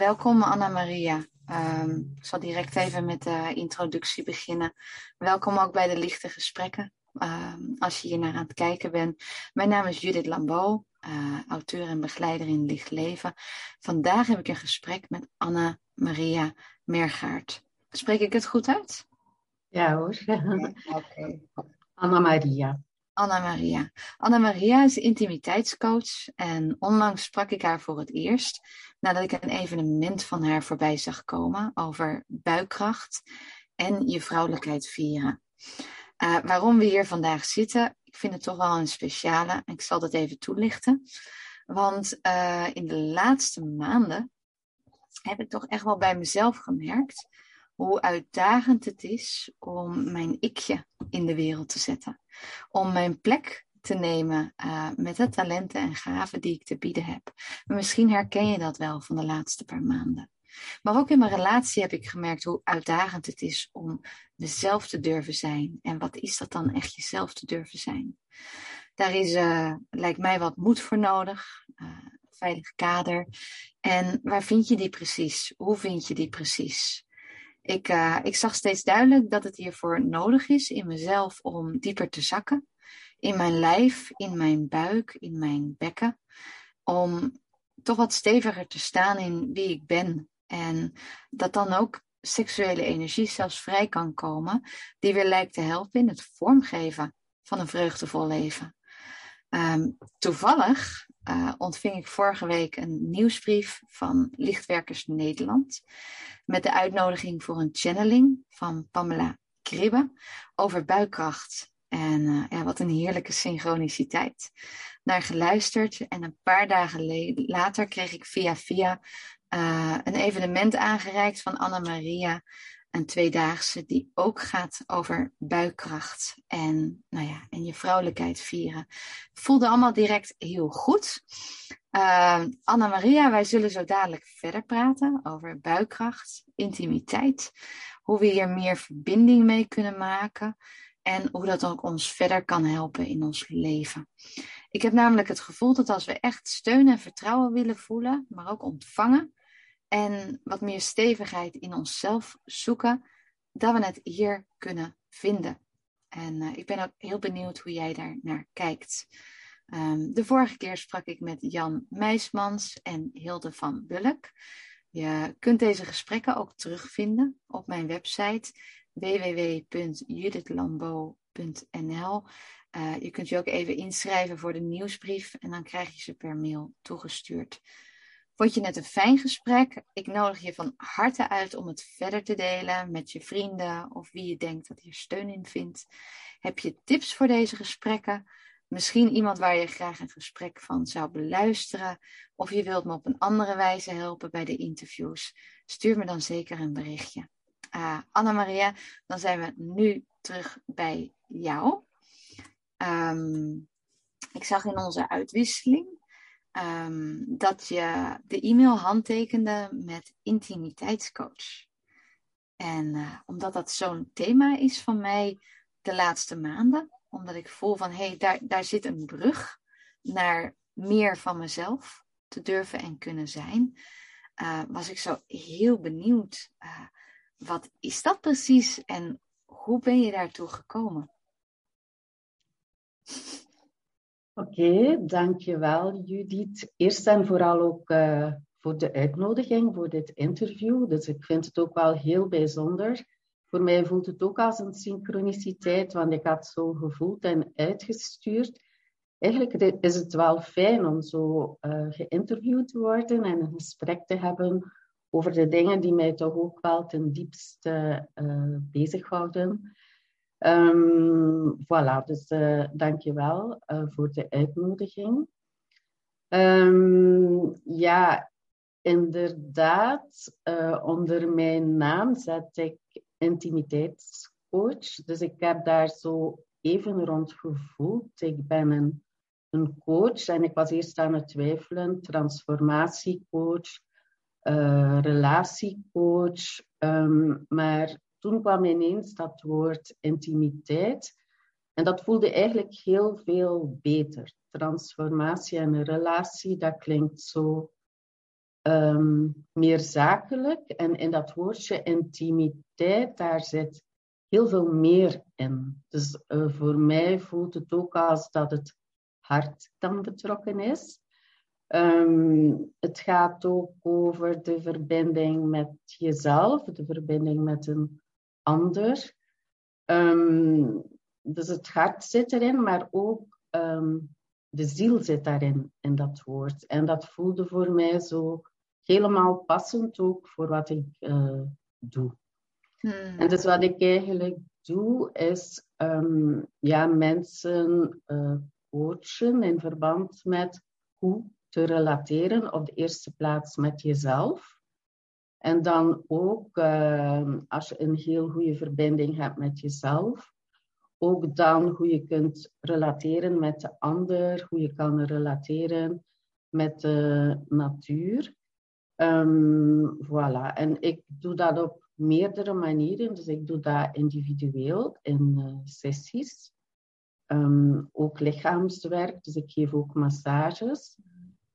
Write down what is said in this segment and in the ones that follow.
welkom Anna-Maria. Ehm, ik zal direct even met de introductie beginnen. Welkom ook bij de lichte gesprekken. Ehm, als je hier naar aan het kijken bent. Mijn naam is Judith Lambeau, uh, auteur en begeleider in Licht Leven. Vandaag heb ik een gesprek met Anna-Maria Mergaard. Spreek ik het goed uit? Ja hoor. Oké. Anna-Maria. Anna-Maria. Anna-Maria is intimiteitscoach en onlangs sprak ik haar voor het eerst nadat ik een evenement van haar voorbij zag komen over buikkracht en je vrouwelijkheid vieren. Uh, waarom we hier vandaag zitten, ik vind het toch wel een speciale ik zal dat even toelichten. Want uh, in de laatste maanden heb ik toch echt wel bij mezelf gemerkt hoe uitdagend het is om mijn ikje in de wereld te zetten. Om mijn plek te nemen uh, met de talenten en gaven die ik te bieden heb. misschien herken je dat wel van de laatste paar maanden. Maar ook in mijn relatie heb ik gemerkt hoe uitdagend het is om mezelf te durven zijn. En wat is dat dan echt jezelf te durven zijn? Daar is, uh, lijkt mij, wat moed voor nodig. Uh, veilig kader. En waar vind je die precies? Hoe vind je die precies? Ik, uh, ik zag steeds duidelijk dat het hiervoor nodig is in mezelf om dieper te zakken. In mijn lijf, in mijn buik, in mijn bekken. Om toch wat steviger te staan in wie ik ben. En dat dan ook seksuele energie zelfs vrij kan komen, die weer lijkt te helpen in het vormgeven van een vreugdevol leven. Um, toevallig uh, ontving ik vorige week een nieuwsbrief van Lichtwerkers Nederland met de uitnodiging voor een channeling van Pamela Kribbe over buikkracht. En uh, ja, wat een heerlijke synchroniciteit. Naar geluisterd en een paar dagen later kreeg ik via via uh, een evenement aangereikt van Anna Maria een tweedaagse die ook gaat over buikkracht en, nou ja, en je vrouwelijkheid vieren. Voelde allemaal direct heel goed. Uh, Anna Maria, wij zullen zo dadelijk verder praten over buikkracht, intimiteit, hoe we hier meer verbinding mee kunnen maken en hoe dat ook ons verder kan helpen in ons leven. Ik heb namelijk het gevoel dat als we echt steun en vertrouwen willen voelen, maar ook ontvangen, en wat meer stevigheid in onszelf zoeken, dat we het hier kunnen vinden. En uh, ik ben ook heel benieuwd hoe jij daar naar kijkt. Um, de vorige keer sprak ik met Jan Meismans en Hilde van Bulk. Je kunt deze gesprekken ook terugvinden op mijn website www.judithlambo.nl. Uh, je kunt je ook even inschrijven voor de nieuwsbrief en dan krijg je ze per mail toegestuurd. Vond je net een fijn gesprek? Ik nodig je van harte uit om het verder te delen met je vrienden of wie je denkt dat hier steun in vindt. Heb je tips voor deze gesprekken? Misschien iemand waar je graag een gesprek van zou beluisteren, of je wilt me op een andere wijze helpen bij de interviews, stuur me dan zeker een berichtje. Uh, Anna-Maria, dan zijn we nu terug bij jou. Um, ik zag in onze uitwisseling um, dat je de e-mail handtekende met intimiteitscoach. En uh, omdat dat zo'n thema is van mij de laatste maanden, omdat ik voel van hé, hey, daar, daar zit een brug naar meer van mezelf te durven en kunnen zijn, uh, was ik zo heel benieuwd. Uh, wat is dat precies en hoe ben je daartoe gekomen? Oké, dankjewel Judith. Eerst en vooral ook uh, voor de uitnodiging voor dit interview. Dus ik vind het ook wel heel bijzonder. Voor mij voelt het ook als een synchroniciteit, want ik had zo gevoeld en uitgestuurd. Eigenlijk is het wel fijn om zo uh, geïnterviewd te worden en een gesprek te hebben over de dingen die mij toch ook wel ten diepste uh, bezighouden. Um, voilà, dus uh, dank je wel uh, voor de uitnodiging. Um, ja, inderdaad, uh, onder mijn naam zet ik intimiteitscoach. Dus ik heb daar zo even rond gevoeld. Ik ben een, een coach en ik was eerst aan het twijfelen, transformatiecoach, relatiecoach. Um, maar toen kwam ineens dat woord intimiteit. En dat voelde eigenlijk heel veel beter. Transformatie en een relatie, dat klinkt zo ehm, meer zakelijk. En in dat woordje intimiteit, daar zit heel veel meer in. Dus uh, voor mij voelt het ook als dat het hart dan betrokken is. Um, het gaat ook over de verbinding met jezelf, de verbinding met een ander. Um, dus het hart zit erin, maar ook um, de ziel zit daarin, in dat woord. En dat voelde voor mij zo helemaal passend ook voor wat ik uh, doe. Hmm. En dus wat ik eigenlijk doe, is um, ja, mensen uh, coachen in verband met hoe te relateren op de eerste plaats met jezelf. En dan ook, uh, als je een heel goede verbinding hebt met jezelf, ook dan hoe je kunt relateren met de ander, hoe je kan relateren met de natuur. Um, voilà. En ik doe dat op meerdere manieren. Dus ik doe dat individueel in uh, sessies. Um, ook lichaamswerk, dus ik geef ook massages.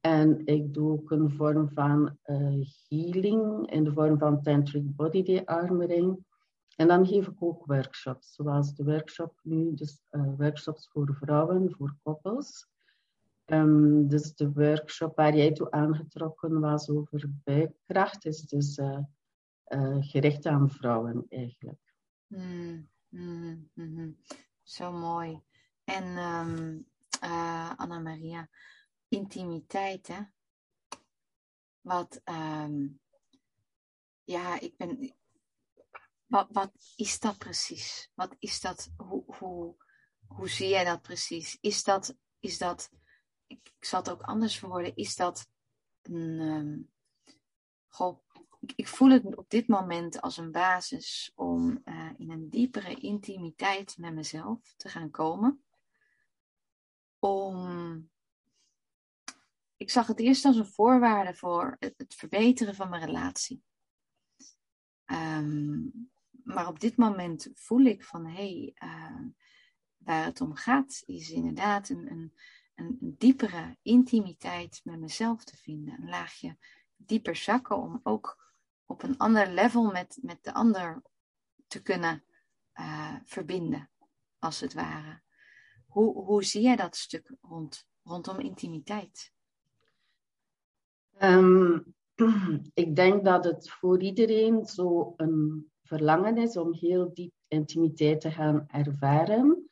En ik doe ook een vorm van uh, healing in de vorm van tantric body de-armering. En dan geef ik ook workshops, zoals de workshop nu, dus uh, workshops voor vrouwen, voor koppels. Um, dus de workshop waar jij toe aangetrokken was over buikkracht, is dus uh, gericht aan vrouwen eigenlijk. Mm, mm, Zo mooi. En um, Anna-Maria, intimiteit, hè? Wat, um, ja, ik ben, wat, wat is dat precies? Wat is dat? Hoe, hoe, hoe zie jij dat precies? Is dat, is dat ik, ik zal het ook anders verwoorden, is dat een. Um, goh, ik, voel het op dit moment als een basis om uh, in een diepere intimiteit met mezelf te gaan komen. Om. Ik zag het eerst als een voorwaarde voor het, verbeteren van mijn relatie. Um, maar op dit moment voel ik van hé, hey, uh, waar het om gaat, is inderdaad een, een, een, diepere intimiteit met mezelf te vinden. Een laagje dieper zakken om ook op een ander level met, met de ander te kunnen uh, verbinden, als het ware. Hoe, hoe zie jij dat stuk rond, rondom intimiteit? Um, ik denk dat het voor iedereen zo een verlangen is om heel diep intimiteit te gaan ervaren.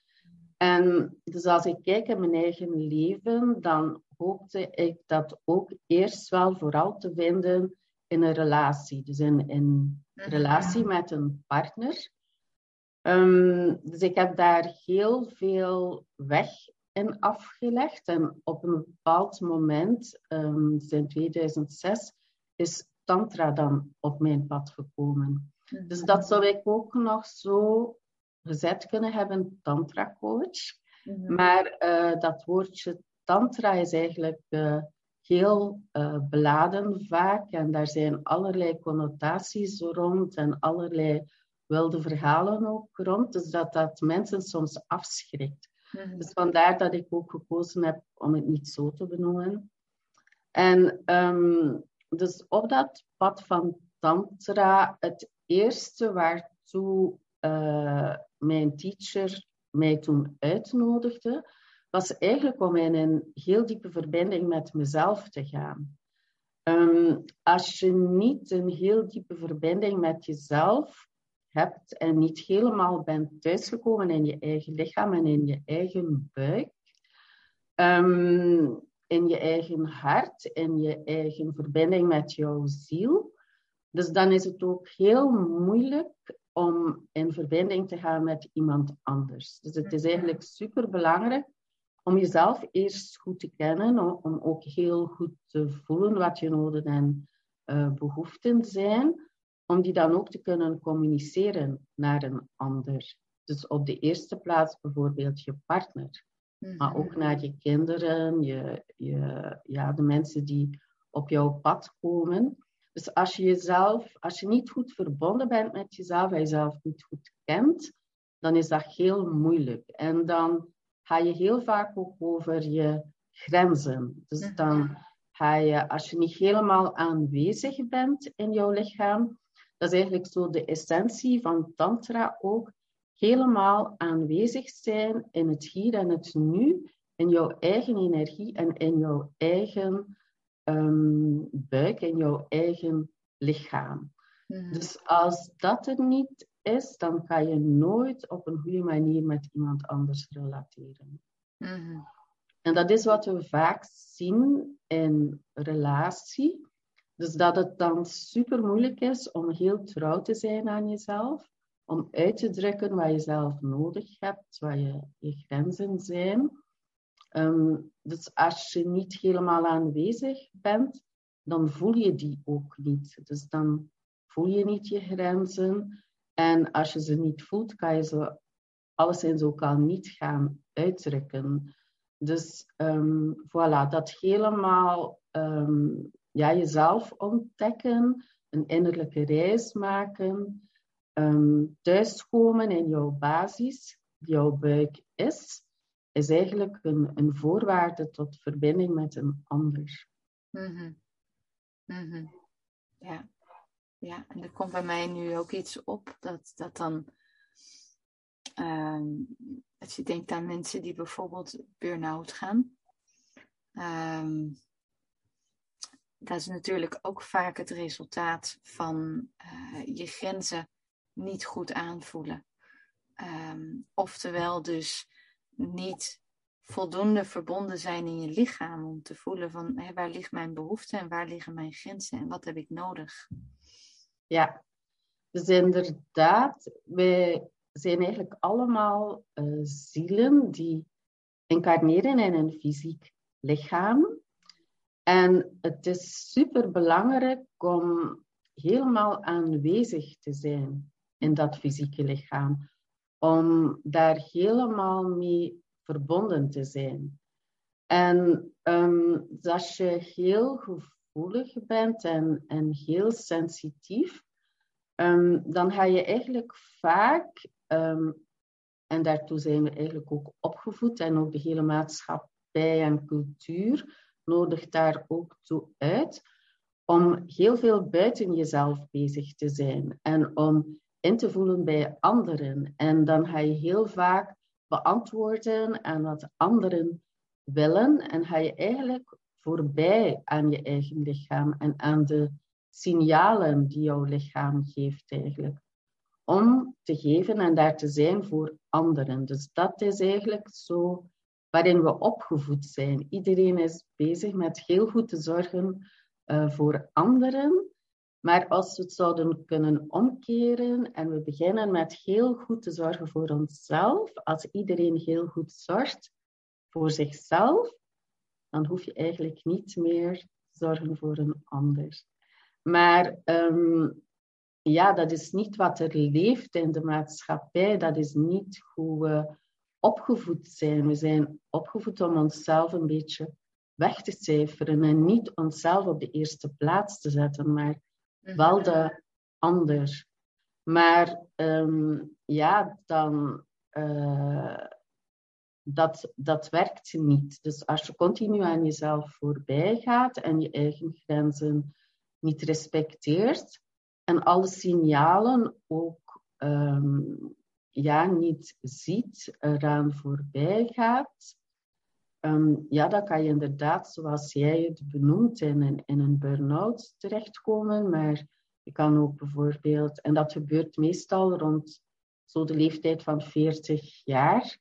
En dus als ik kijk in mijn eigen leven, dan hoopte ik dat ook eerst wel vooral te vinden in een relatie. Dus in een mhm. relatie met een partner. Um, dus ik heb daar heel veel weg in afgelegd. En op een bepaald moment, um, in 2006, is Tantra dan op mijn pad gekomen. Dus mhm. dat zou ik ook nog zo gezet kunnen hebben, tantra coach. Mhm. Maar uh, dat woordje tantra is eigenlijk uh, heel uh, beladen vaak en daar zijn allerlei connotaties rond en allerlei wilde verhalen ook rond. Dus dat dat mensen soms afschrikt. Mm Dus vandaar dat ik ook gekozen heb om het niet zo te benoemen. En um, dus op dat pad van tantra, het eerste waartoe uh, mijn teacher mij toen uitnodigde, was eigenlijk om in een heel diepe verbinding met mezelf te gaan. Um, als je niet een heel diepe verbinding met jezelf hebt en niet helemaal bent thuisgekomen in je eigen lichaam en in je eigen buik, um, in je eigen hart, in je eigen verbinding met jouw ziel, dus dan is het ook heel moeilijk om in verbinding te gaan met iemand anders. Dus het is mhm. eigenlijk super belangrijk om jezelf eerst goed te kennen, om ook heel goed te voelen wat je noden en uh, behoeften zijn, om die dan ook te kunnen communiceren naar een ander. Dus op de eerste plaats bijvoorbeeld je partner, maar ook mhm. naar je kinderen, je, je, ja, de mensen die op jouw pad komen. Dus als je jezelf, als je niet goed verbonden bent met jezelf en jezelf niet goed kent, dan is dat heel moeilijk. En dan ga je heel vaak ook over je grenzen. Dus mhm. dan ga je, als je niet helemaal aanwezig bent in jouw lichaam, dat is eigenlijk zo de essentie van Tantra ook, helemaal aanwezig zijn in het hier en het nu, in jouw eigen energie en in jouw eigen um, buik, in jouw eigen lichaam. Mhm. Dus als dat er niet is, dan kan je nooit op een goede manier met iemand anders relateren. Mhm. En dat is wat we vaak zien in relatie. Dus dat het dan super moeilijk is om heel trouw te zijn aan jezelf, om uit te drukken wat je zelf nodig hebt, wat je, je grenzen zijn. Ehm, dus als je niet helemaal aanwezig bent, dan voel je die ook niet. Dus dan voel je niet je grenzen. En als je ze niet voelt, kan je ze alleszins ook al niet gaan uitdrukken. Dus um, voilà, dat helemaal um, ja, jezelf ontdekken, een innerlijke reis maken, um, thuiskomen in jouw basis, jouw buik is, is eigenlijk een, een voorwaarde tot verbinding met een ander. Mm -hmm. Ja. ja, en er komt bij mij nu ook iets op dat, dat dan. Um, als je denkt aan mensen die bijvoorbeeld burn-out gaan. Um, dat is natuurlijk ook vaak het resultaat van uh, je grenzen niet goed aanvoelen. Um, oftewel dus niet voldoende verbonden zijn in je lichaam om te voelen van waar ligt mijn behoefte en waar liggen mijn grenzen en wat heb ik nodig. Ja, dus inderdaad, wij zijn eigenlijk allemaal uh, zielen die incarneren in een fysiek lichaam. En het is super belangrijk om helemaal aanwezig te zijn in dat fysieke lichaam. Om daar helemaal mee verbonden te zijn. En um, als je heel gevoelig bent en, en heel sensitief, um, dan ga je eigenlijk vaak, um, en daartoe zijn we eigenlijk ook opgevoed, en ook de hele maatschappij en cultuur nodigt daar ook toe uit, om heel veel buiten jezelf bezig te zijn en om in te voelen bij anderen. En dan ga je heel vaak beantwoorden aan wat anderen willen en ga je eigenlijk voorbij aan je eigen lichaam en aan de signalen die jouw lichaam geeft eigenlijk. Om te geven en daar te zijn voor anderen. Dus dat is eigenlijk zo waarin we opgevoed zijn. Iedereen is bezig met heel goed te zorgen uh, voor anderen. Maar als we het zouden kunnen omkeren en we beginnen met heel goed te zorgen voor onszelf, als iedereen heel goed zorgt voor zichzelf, dan hoef je eigenlijk niet meer te zorgen voor een ander. Maar um, ja, dat is niet wat er leeft in de maatschappij. Dat is niet hoe we opgevoed zijn. We zijn opgevoed om onszelf een beetje weg te cijferen en niet onszelf op de eerste plaats te zetten, maar Mhm. wel de ander. Maar um, ja, dan. Uh, dat, dat werkt niet. Dus als je continu aan jezelf voorbij gaat en je eigen grenzen niet respecteert en alle signalen ook um, ja, niet ziet, eraan voorbij gaat, um, ja, dan kan je inderdaad, zoals jij het benoemt, in een, in een burn-out terechtkomen. Maar je kan ook bijvoorbeeld, en dat gebeurt meestal rond zo de leeftijd van 40 jaar.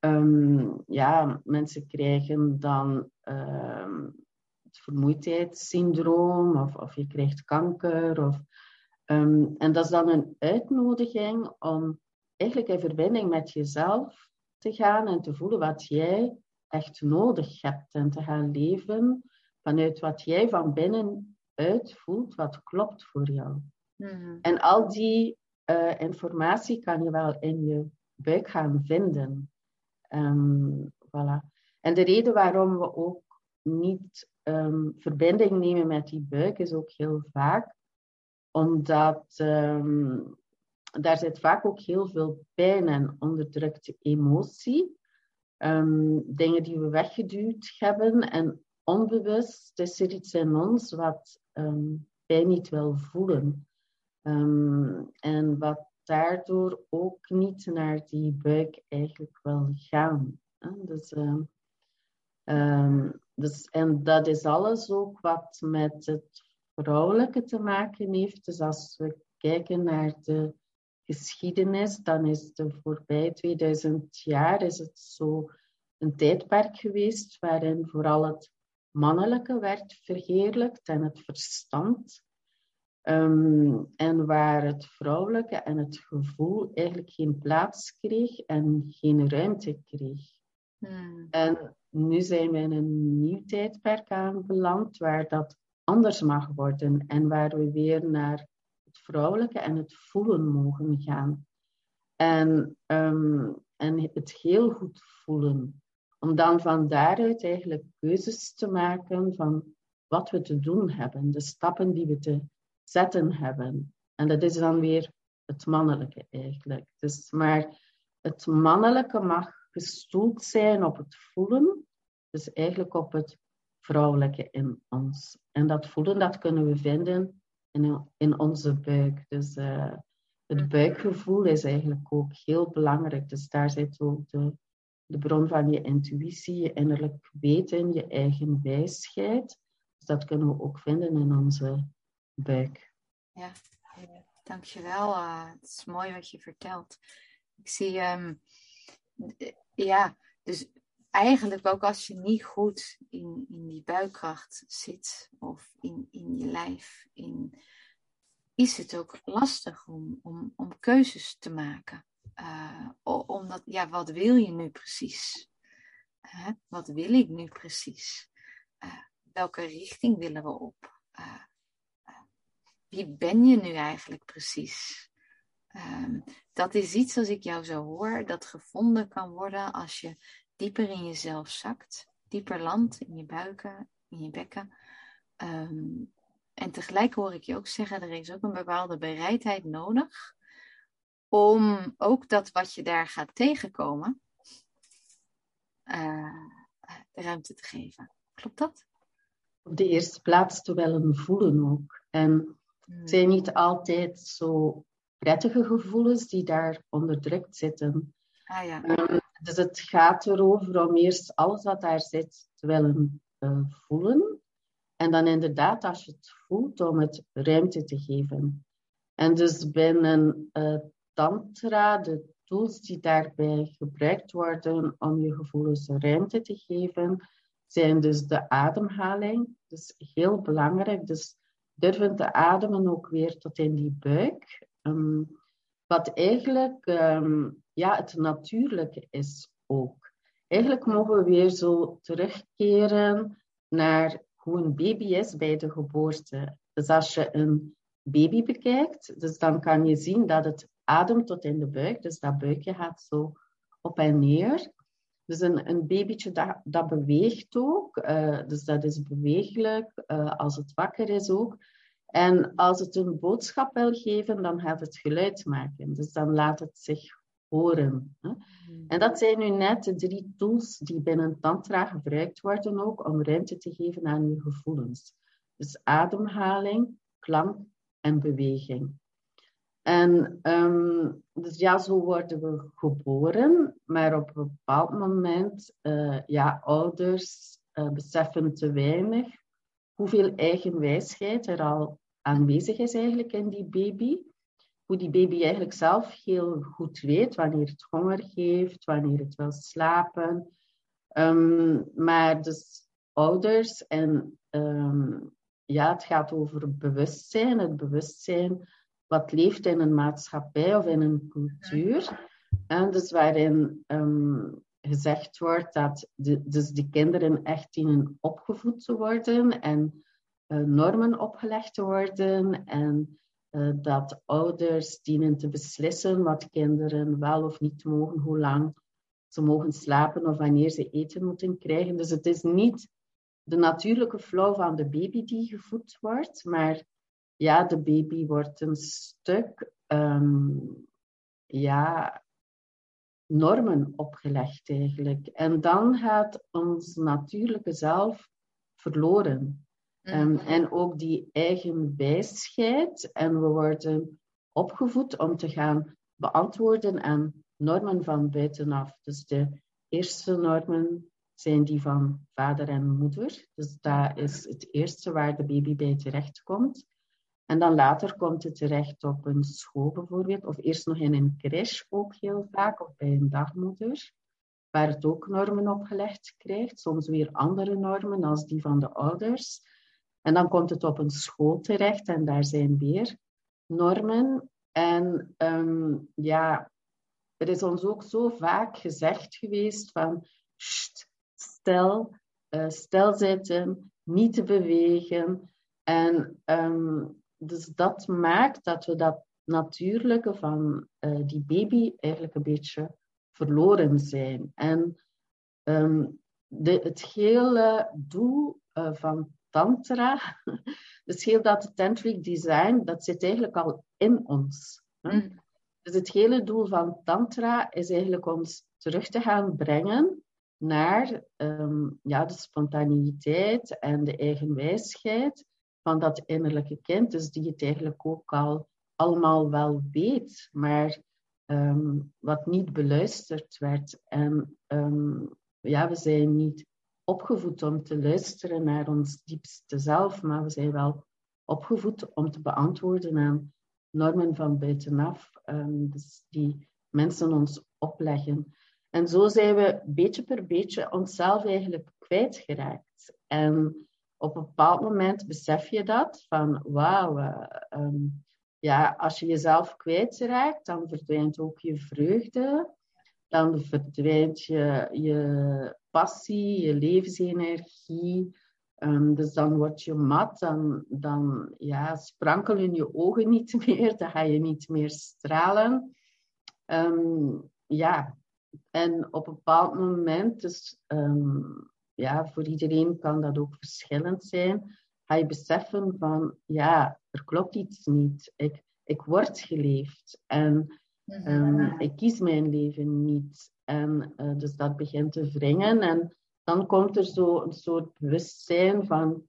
Um, ja, mensen krijgen dan um, het vermoeidheidssyndroom of, of je krijgt kanker. Of, en dat is dan een uitnodiging om eigenlijk in verbinding met jezelf te gaan en te voelen wat jij echt nodig hebt en te gaan leven vanuit wat jij van binnenuit voelt, wat klopt voor jou. Mhm. En al die uh, informatie kan je wel in je buik gaan vinden. Um, voilà. En de reden waarom we ook niet um, verbinding nemen met die buik is ook heel vaak omdat um, daar zit vaak ook heel veel pijn en onderdrukte emotie um, dingen die we weggeduwd hebben. En onbewust is er iets in ons wat um, wij niet wil voelen. Ehm, en wat daardoor ook niet naar die buik eigenlijk wil gaan. Dus, dus, en dat is alles ook wat met het vrouwelijke te maken heeft. Dus als we kijken naar de geschiedenis, dan is de voorbij 2000 jaar is het zo een tijdperk geweest waarin vooral het mannelijke werd verheerlijkt en het verstand. Ehm, en waar het vrouwelijke en het gevoel eigenlijk geen plaats kreeg en geen ruimte kreeg. Hmm. En nu zijn we in een nieuw tijdperk aanbeland waar dat anders mag worden en waar we weer naar vrouwelijke en het voelen mogen gaan. En, ehm, en het heel goed voelen. Om dan van daaruit eigenlijk keuzes te maken van wat we te doen hebben, de stappen die we te zetten hebben. En dat is dan weer het mannelijke eigenlijk. Dus, maar het mannelijke mag gestoeld zijn op het voelen, dus eigenlijk op het vrouwelijke in ons. En dat voelen, dat kunnen we vinden in, in onze buik. Dus uh, het mm. buikgevoel is eigenlijk ook heel belangrijk. Dus daar zit ook de, de bron van je intuïtie, je innerlijk weten, je eigen wijsheid. Dus dat kunnen we ook vinden in onze buik. Ja, dankjewel. Uh, het is mooi wat je vertelt. Ik zie, um, ja, dus eigenlijk ook als je niet goed in, in die buikkracht zit of in, in je lijf, in, is het ook lastig om, om, om keuzes te maken. Uh, omdat, ja, wat wil je nu precies? Uh, wat wil ik nu precies? Uh, welke richting willen we op? wie ben je nu eigenlijk precies? Um, dat is iets als ik jou zo hoor, dat gevonden kan worden als je dieper in jezelf zakt, dieper landt in je buiken, in je bekken. Um, en tegelijk hoor ik je ook zeggen, er is ook een bepaalde bereidheid nodig om ook dat wat je daar gaat tegenkomen, uh, de ruimte te geven. Klopt dat? Op de eerste plaats te willen voelen ook. En het zijn niet altijd zo prettige gevoelens die daar onderdrukt zitten. Ah, ja. Um, dus het gaat erover om eerst alles wat daar zit te willen uh, voelen. En dan inderdaad, als je het voelt, om het ruimte te geven. En dus binnen uh, Tantra, de tools die daarbij gebruikt worden om je gevoelens ruimte te geven, zijn dus de ademhaling. Dus heel belangrijk. Dus durven te ademen ook weer tot in die buik. Um, wat eigenlijk um, ja, het natuurlijke is ook. Eigenlijk mogen we weer zo terugkeren naar hoe een baby is bij de geboorte. Dus als je een baby bekijkt, dus dan kan je zien dat het ademt tot in de buik. Dus dat buikje gaat zo op en neer. Dus een, een babytje dat, dat beweegt ook. Uh, dus dat is bewegelijk uh, als het wakker is ook. En als het een boodschap wil geven, dan gaat het geluid maken. Dus dan laat het zich horen. Hè? Hmm. En dat zijn nu net de drie tools die binnen Tantra gebruikt worden ook om ruimte te geven aan je gevoelens. Dus ademhaling, klank en beweging. En um, dus ja, zo worden we geboren, maar op een bepaald moment, uh, ja, ouders uh, beseffen te weinig hoeveel eigen wijsheid er al aanwezig is eigenlijk in die baby. Hoe die baby eigenlijk zelf heel goed weet wanneer het honger heeft, wanneer het wil slapen. Um, maar dus ouders en um, ja, het gaat over bewustzijn, het bewustzijn wat leeft in een maatschappij of in een cultuur. En dus waarin um, gezegd wordt dat de, dus de kinderen echt dienen opgevoed te worden en uh, normen opgelegd te worden en dat ouders dienen te beslissen wat kinderen wel of niet mogen, hoe lang ze mogen slapen of wanneer ze eten moeten krijgen. Dus het is niet de natuurlijke flow van de baby die gevoed wordt, maar ja, de baby wordt een stuk um, ja, normen opgelegd eigenlijk. En dan gaat ons natuurlijke zelf verloren. Ehm, en ook die eigen wijsheid. En we worden opgevoed om te gaan beantwoorden aan normen van buitenaf. Dus de eerste normen zijn die van vader en moeder. Dus dat is het eerste waar de baby bij terecht komt. En dan later komt het terecht op een school bijvoorbeeld, of eerst nog in een crash ook heel vaak, of bij een dagmoeder, waar het ook normen opgelegd krijgt, soms weer andere normen als die van de ouders. En dan komt het op een school terecht en daar zijn weer normen. En um, ja, er is ons ook zo vaak gezegd geweest van, stel, uh, zitten, niet te bewegen. En um, dus dat maakt dat we dat natuurlijke van uh, die baby eigenlijk een beetje verloren zijn. En um, de, het hele doel uh, van Tantra, dus heel dat tantric design, dat zit eigenlijk al in ons. Mm. Dus het hele doel van Tantra is eigenlijk ons terug te gaan brengen naar um, ja, de spontaniteit en de eigen wijsheid van dat innerlijke kind, dus die het eigenlijk ook al allemaal wel weet, maar um, wat niet beluisterd werd. En um, ja, we zijn niet opgevoed om te luisteren naar ons diepste zelf, maar we zijn wel opgevoed om te beantwoorden aan normen van buitenaf, um, dus die mensen ons opleggen. En zo zijn we beetje per beetje onszelf eigenlijk kwijtgeraakt. En op een bepaald moment besef je dat, van wauw, uh, ja, als je jezelf kwijtraakt, dan verdwijnt ook je vreugde, dan verdwijnt je, je passie, je levensenergie. Um, dus dan word je mat, dan, dan ja, sprankelen je ogen niet meer, dan ga je niet meer stralen. Um, ja, en op een bepaald moment, dus um, ja, voor iedereen kan dat ook verschillend zijn, ga je beseffen van, ja, er klopt iets niet. Ik, ik word geleefd en um, ik kies mijn leven niet. En uh, dus dat begint te wringen en dan komt er zo een soort bewustzijn van,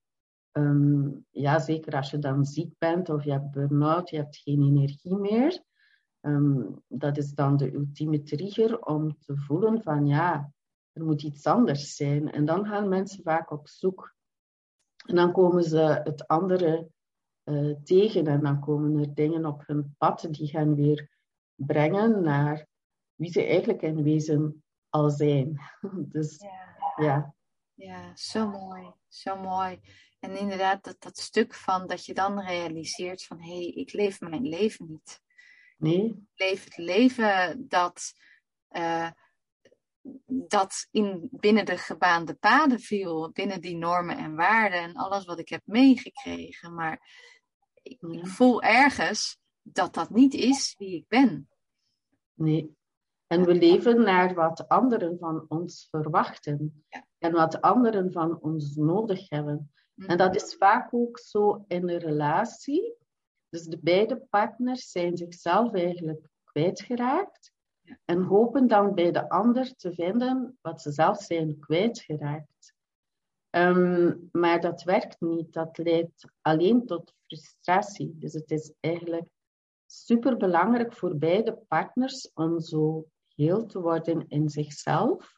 um, ja, zeker als je dan ziek bent of je hebt burn-out, je hebt geen energie meer. Um, dat is dan de ultieme trigger om te voelen van, ja, er moet iets anders zijn. En dan gaan mensen vaak op zoek. En dan komen ze het andere uh, tegen en dan komen er dingen op hun pad die gaan weer brengen naar wie ze eigenlijk in wezen al zijn. dus ja. ja. Ja, zo mooi, zo mooi. En inderdaad, dat, dat stuk van dat je dan realiseert van hé, hey, ik leef mijn leven niet. Nee. Ik leef het leven dat, uh, dat in, binnen de gebaande paden viel, binnen die normen en waarden en alles wat ik heb meegekregen. Maar ik, voel ergens dat dat niet is wie ik ben. Nee. En we leven naar wat anderen van ons verwachten. Ja. En wat anderen van ons nodig hebben. En mhm. dat is vaak ook zo in een relatie. Dus de beide partners zijn zichzelf eigenlijk kwijtgeraakt. En hopen dan bij de ander te vinden wat ze zelf zijn kwijtgeraakt. Um, maar dat werkt niet. Dat leidt alleen tot frustratie. Dus het is eigenlijk super belangrijk voor beide partners om zo heel te worden in zichzelf.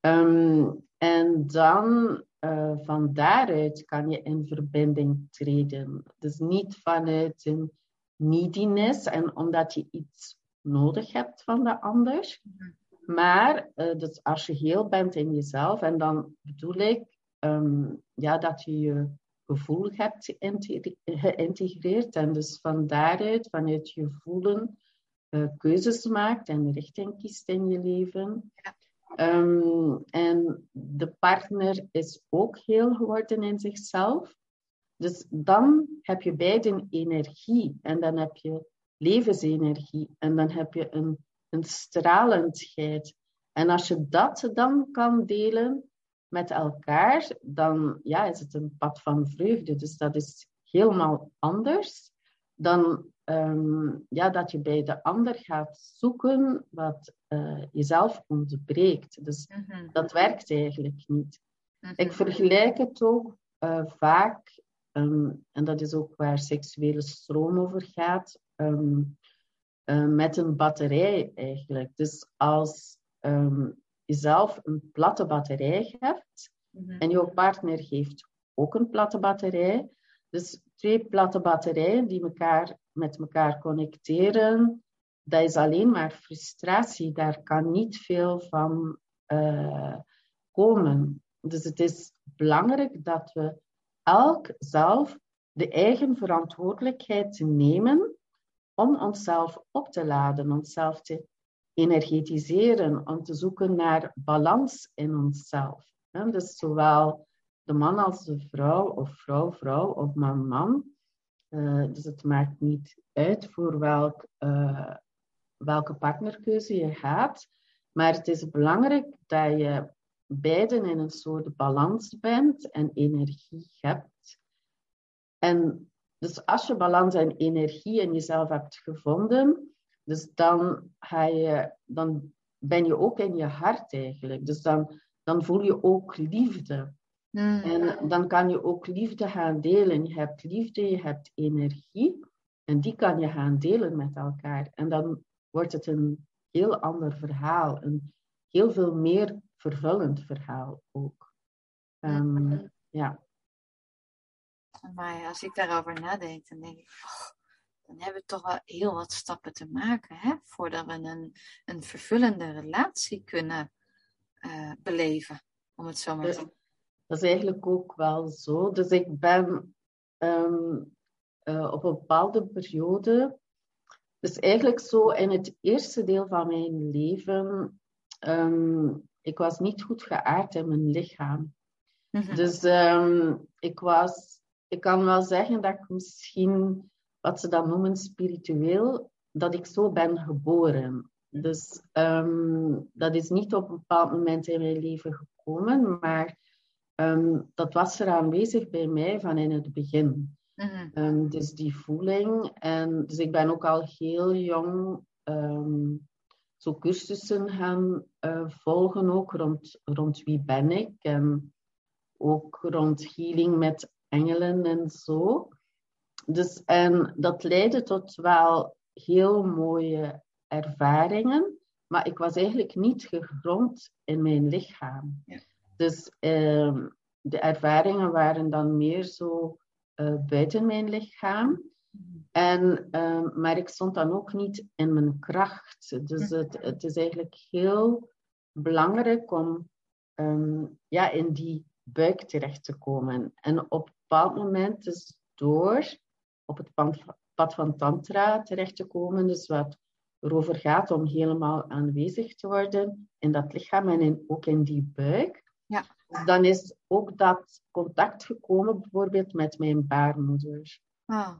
Um, en dan uh, van daaruit kan je in verbinding treden. Dus niet vanuit een neediness en omdat je iets nodig hebt van de ander. Maar uh, dus als je heel bent in jezelf, en dan bedoel ik um, ja, dat je je gevoel hebt geïntegreerd en dus van daaruit, vanuit je voelen, uh, keuzes maakt en richting kiest in je leven. Ja. Um, en de partner is ook heel geworden in zichzelf. Dus dan heb je beiden energie en dan heb je levensenergie en dan heb je een, een stralendheid. En als je dat dan kan delen met elkaar, dan ja, is het een pad van vreugde. Dus dat is helemaal anders dan um, ja, dat je bij de ander gaat zoeken wat uh, jezelf ontbreekt. Dus mm -hmm. dat werkt eigenlijk niet. Mhm. Ik vergelijk het ook uh, vaak, um, en dat is ook waar seksuele stroom over gaat, um, uh, met een batterij eigenlijk. Dus als um, je zelf een platte batterij hebt mm en jouw partner heeft ook een platte batterij, dus twee platte batterijen die elkaar met elkaar connecteren, dat is alleen maar frustratie. Daar kan niet veel van uh, komen. Dus het is belangrijk dat we elk zelf de eigen verantwoordelijkheid nemen om onszelf op te laden, onszelf te energetiseren, om te zoeken naar balans in onszelf. Dus zowel de man als de vrouw, of vrouw, vrouw, of man, man. Uh, dus het maakt niet uit voor welk, uh, welke partnerkeuze je gaat. Maar het is belangrijk dat je beiden in een soort balans bent en energie hebt. En dus als je balans en energie in jezelf hebt gevonden, dus dan, ga je, dan ben je ook in je hart eigenlijk. Dus dan, dan voel je ook liefde. Hmm. En dan kan je ook liefde gaan delen. Je hebt liefde, je hebt energie. En die kan je gaan delen met elkaar. En dan wordt het een heel ander verhaal. Een heel veel meer vervullend verhaal ook. Um, ja. Maar als ik daarover nadenk, dan denk ik, oh, dan hebben we toch wel heel wat stappen te maken hè, voordat we een, een vervullende relatie kunnen uh, beleven, om het zo maar te zeggen. Dat is eigenlijk ook wel zo. Dus ik ben um, uh, op een bepaalde periode, dus eigenlijk zo in het eerste deel van mijn leven, um, ik was niet goed geaard in mijn lichaam. Mm-hmm. Dus um, ik was, ik kan wel zeggen dat ik misschien, wat ze dan noemen spiritueel, dat ik zo ben geboren. Dus um, dat is niet op een bepaald moment in mijn leven gekomen, maar um, dat was er aanwezig bij mij van in het begin. Mm-hmm. Um, dus die voeling. En, dus ik ben ook al heel jong zo cursussen gaan uh, volgen, ook rond, rond wie ben ik. En ook rond healing met engelen en zo. Dus, en dat leidde tot wel heel mooie ervaringen, maar ik was eigenlijk niet gegrond in mijn lichaam. Ja. Dus uh, de ervaringen waren dan meer zo uh, buiten mijn lichaam. En, uh, maar ik stond dan ook niet in mijn kracht. Dus het, het is eigenlijk heel belangrijk om um, ja, in die buik terecht te komen. En op een bepaald moment dus door op het pad van Tantra terecht te komen, dus wat erover gaat om helemaal aanwezig te worden in dat lichaam en in, ook in die buik. Ja. Dan is ook dat contact gekomen bijvoorbeeld met mijn baarmoeder. Ah.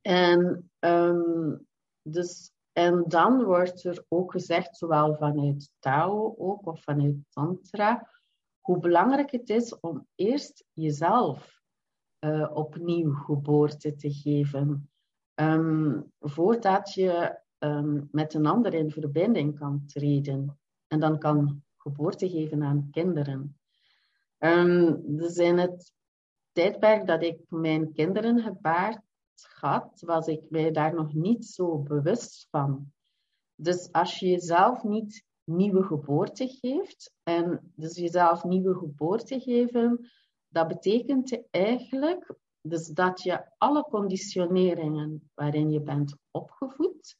En, um, dus, en dan wordt er ook gezegd, zowel vanuit Tao ook, of vanuit Tantra, hoe belangrijk het is om eerst jezelf uh, opnieuw geboorte te geven. Um, voordat je um, met een ander in verbinding kan treden. En dan kan geboorte geven aan kinderen. Um, dus in het tijdperk dat ik mijn kinderen gebaard had, was ik mij daar nog niet zo bewust van. Dus als je jezelf niet nieuwe geboorte geeft, en dus jezelf nieuwe geboorte geven, dat betekent eigenlijk dus dat je alle conditioneringen waarin je bent opgevoed,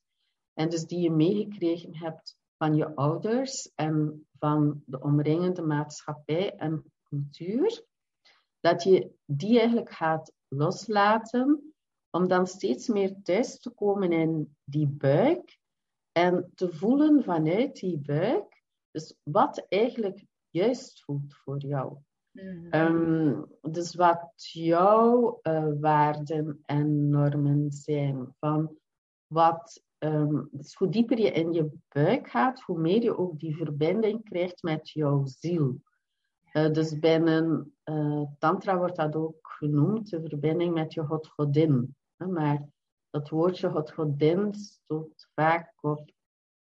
en dus die je meegekregen hebt van je ouders en van de omringende maatschappij en cultuur, dat je die eigenlijk gaat loslaten om dan steeds meer thuis te komen in die buik en te voelen vanuit die buik, dus wat eigenlijk juist voelt voor jou. Mm um, dus wat jouw uh, waarden en normen zijn. Van wat, um, dus hoe dieper je in je buik gaat, hoe meer je ook die verbinding krijgt met jouw ziel. Uh, dus binnen uh, Tantra wordt dat ook genoemd, de verbinding met je God-Godin. Maar dat woordje God-Godin stoot vaak op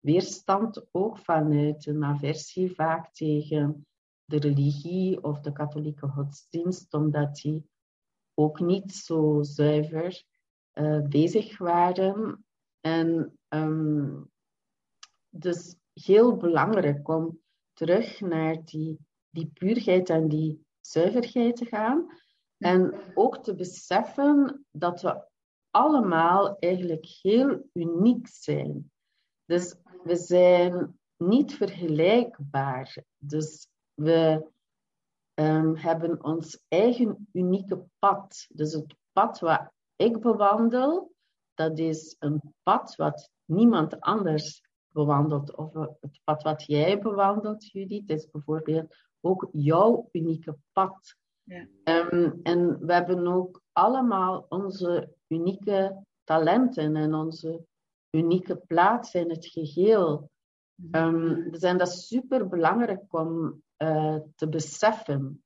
weerstand ook vanuit een aversie vaak tegen de religie of de katholieke godsdienst, omdat die ook niet zo zuiver uh, bezig waren. En um, dus heel belangrijk om terug naar die, die puurheid en die zuiverheid te gaan. En ook te beseffen dat we allemaal eigenlijk heel uniek zijn. Dus we zijn niet vergelijkbaar. Dus we um, hebben ons eigen unieke pad. Dus het pad wat ik bewandel, dat is een pad wat niemand anders bewandelt. Of het pad wat jij bewandelt, Judith, is bijvoorbeeld ook jouw unieke pad. Ja. Um, en we hebben ook allemaal onze unieke talenten en onze unieke plaats in het geheel. Um, dus en dat is super belangrijk om uh, te beseffen.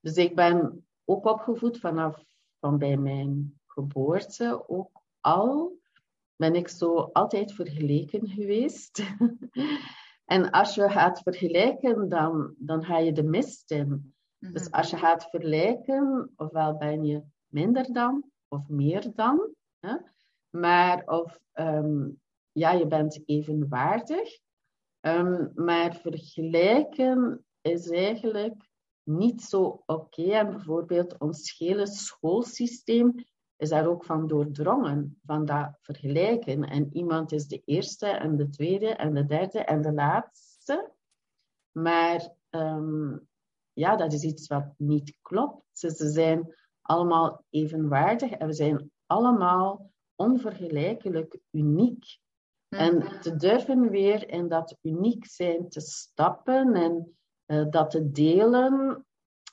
Dus ik ben ook opgevoed vanaf van bij mijn geboorte ook al. Ben ik zo altijd vergeleken geweest. en als je gaat vergelijken, dan, dan ga je de mist in. Dus mhm. als je gaat vergelijken, ofwel ben je minder dan of meer dan. Hè? Maar of um, ja, je bent evenwaardig. Um, maar vergelijken is eigenlijk niet zo oké. En bijvoorbeeld ons hele schoolsysteem is daar ook van doordrongen, van dat vergelijken. En iemand is de eerste en de tweede en de derde en de laatste. Maar um, ja, dat is iets wat niet klopt. Ze zijn allemaal evenwaardig en we zijn allemaal onvergelijkelijk uniek. En mhm. te durven weer in dat uniek zijn te stappen en uh, dat te delen,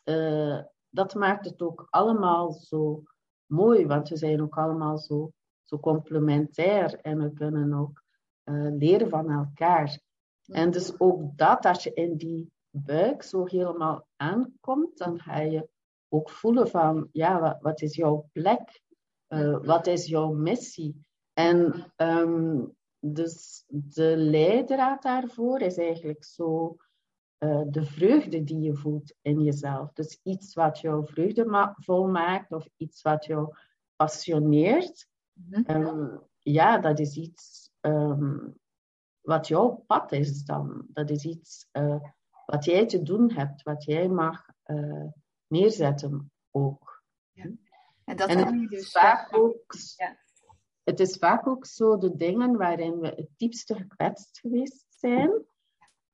uh, dat maakt het ook allemaal zo mooi, want we zijn ook allemaal zo, zo complementair en we kunnen ook uh, leren van elkaar. En dus ook dat, als je in die buik zo helemaal aankomt, dan ga je ook voelen van, ja, wat, wat is jouw plek? Uh, wat is jouw missie? En um, dus de leidraad daarvoor is eigenlijk zo uh, de vreugde die je voelt in jezelf. Dus iets wat jou vreugdevol maakt of iets wat jou passioneert. Mm um, ja, dat is iets um, wat jouw pad is dan. Dat is iets uh, wat jij te doen hebt, wat jij mag uh, neerzetten ook. Ja. En, dat en het, dus is vaak ook, ja. het is vaak ook zo de dingen waarin we het diepste gekwetst geweest zijn.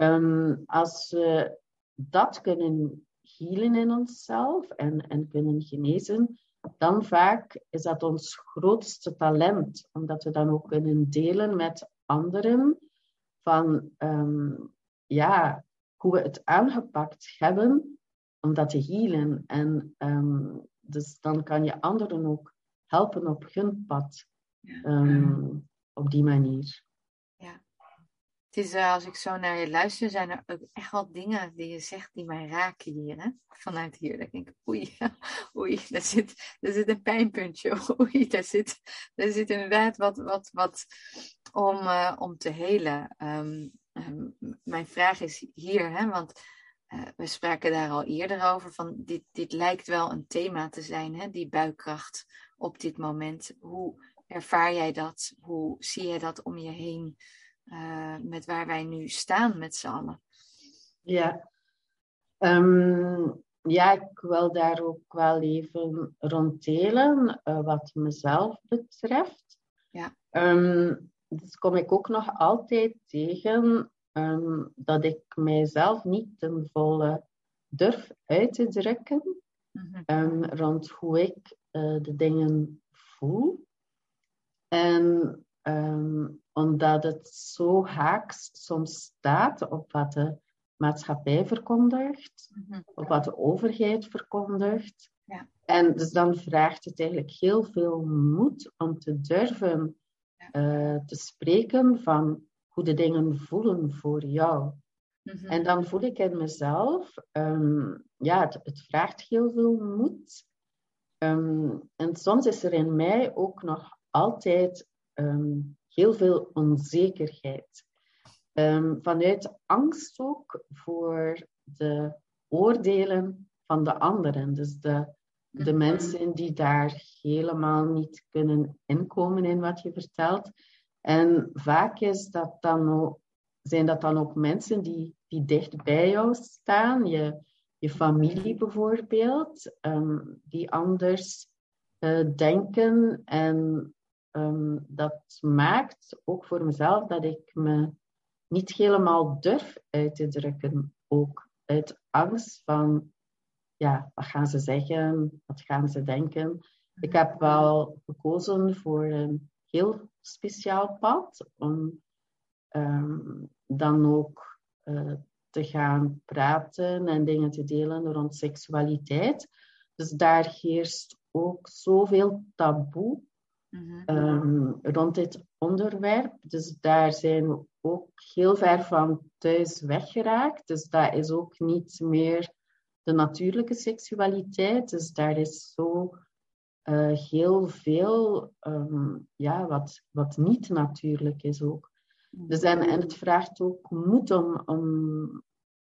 Um, als we dat kunnen healen in onszelf en, en kunnen genezen, dan vaak is dat ons grootste talent, omdat we dan ook kunnen delen met anderen van um, ja, hoe we het aangepakt hebben om dat te healen. En um, dus dan kan je anderen ook helpen op hun pad. Um, op die manier. Het is, uh, als ik zo naar je luister, zijn er ook echt wel dingen die je zegt die mij raken hier. Hè? Vanuit hier. Dan denk ik, oei, oei, daar zit, daar zit een pijnpuntje. Oei, daar zit, daar zit inderdaad wat, wat, wat om, uh, om te helen. Um, Ehm, mijn vraag is hier, hè, want uh, we spraken daar al eerder over, van dit, dit lijkt wel een thema te zijn, hè, die buikkracht op dit moment. Hoe ervaar jij dat? Hoe zie jij dat om je heen uh, met waar wij nu staan met z'n allen? Ja. Um, ja, ik wil daar ook wel even rond delen, uh, wat mezelf betreft. Ja. Um, dus kom ik ook nog altijd tegen um, dat ik mijzelf niet ten volle durf uit te drukken mm um, rond hoe ik uh, de dingen voel. Omdat het zo haaks soms staat op wat de maatschappij verkondigt, mm -hmm. op wat de overheid verkondigt. Ja. En dus dan vraagt het eigenlijk heel veel moed om te durven uh, te spreken van hoe de dingen voelen voor jou. Mhm. En dan voel ik in mezelf, um, ja, het, het, vraagt heel veel moed. Um, en soms is er in mij ook nog altijd um, heel veel onzekerheid. vanuit angst ook voor de oordelen van de anderen. Dus de, de mensen die daar helemaal niet kunnen inkomen in wat je vertelt. En vaak is dat dan ook, zijn dat dan ook mensen die, die dicht bij jou staan, je, je familie bijvoorbeeld, um, die anders uh, denken. En um, dat maakt ook voor mezelf dat ik me niet helemaal durf uit te drukken. Ook uit angst van, ja, wat gaan ze zeggen? Wat gaan ze denken? Ik heb wel gekozen voor een heel speciaal pad om um, dan ook uh, te gaan praten en dingen te delen rond seksualiteit. Dus daar heerst ook zoveel taboe mm um, rond dit onderwerp. Dus daar zijn we ook heel ver van thuis weggeraakt. Dus dat is ook niet meer de natuurlijke seksualiteit. Dus daar is zo uh, heel veel um, ja, wat, wat niet natuurlijk is ook. Dus en, en het vraagt ook moed om, om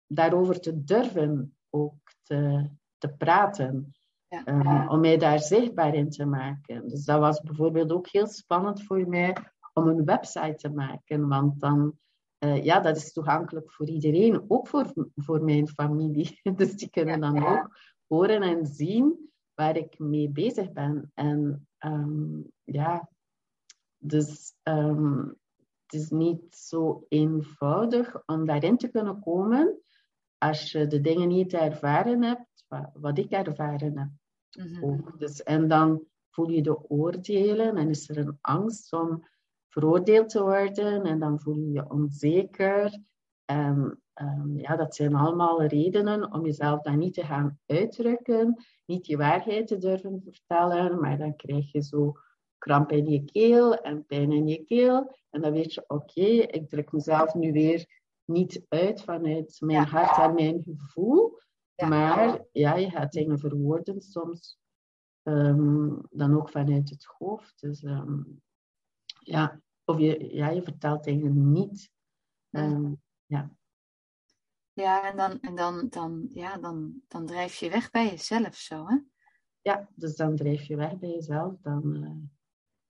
daarover te durven ook te, te praten. Ja. Um, om mij daar zichtbaar in te maken. Dus dat was bijvoorbeeld ook heel spannend voor mij om een website te maken. Want dan, uh, ja, dat is toegankelijk voor iedereen, ook voor, voor mijn familie. Dus die kunnen dan ook horen en zien waar ik mee bezig ben. En um, ja, dus um, het is niet zo eenvoudig om daarin te kunnen komen als je de dingen niet ervaren hebt, wat, ik ervaren heb. Mm -hmm. dus, en dan voel je de oordelen en is er een angst om veroordeeld te worden en dan voel je je onzeker. En um, ja, dat zijn allemaal redenen om jezelf dan niet te gaan uitdrukken, niet je waarheid te durven vertellen, maar dan krijg je zo kramp in je keel en pijn in je keel. En dan weet je, oké, ik druk mezelf nu weer niet uit vanuit mijn hart en mijn gevoel. Maar ja, je gaat dingen verwoorden soms um, dan ook vanuit het hoofd. Dus um, ja, of je, ja, je vertelt dingen niet. Um, ja. Ja, en, dan, en dan, dan, ja, dan, dan drijf je weg bij jezelf zo, hè? Ja, dus dan drijf je weg bij jezelf. Dan, uh,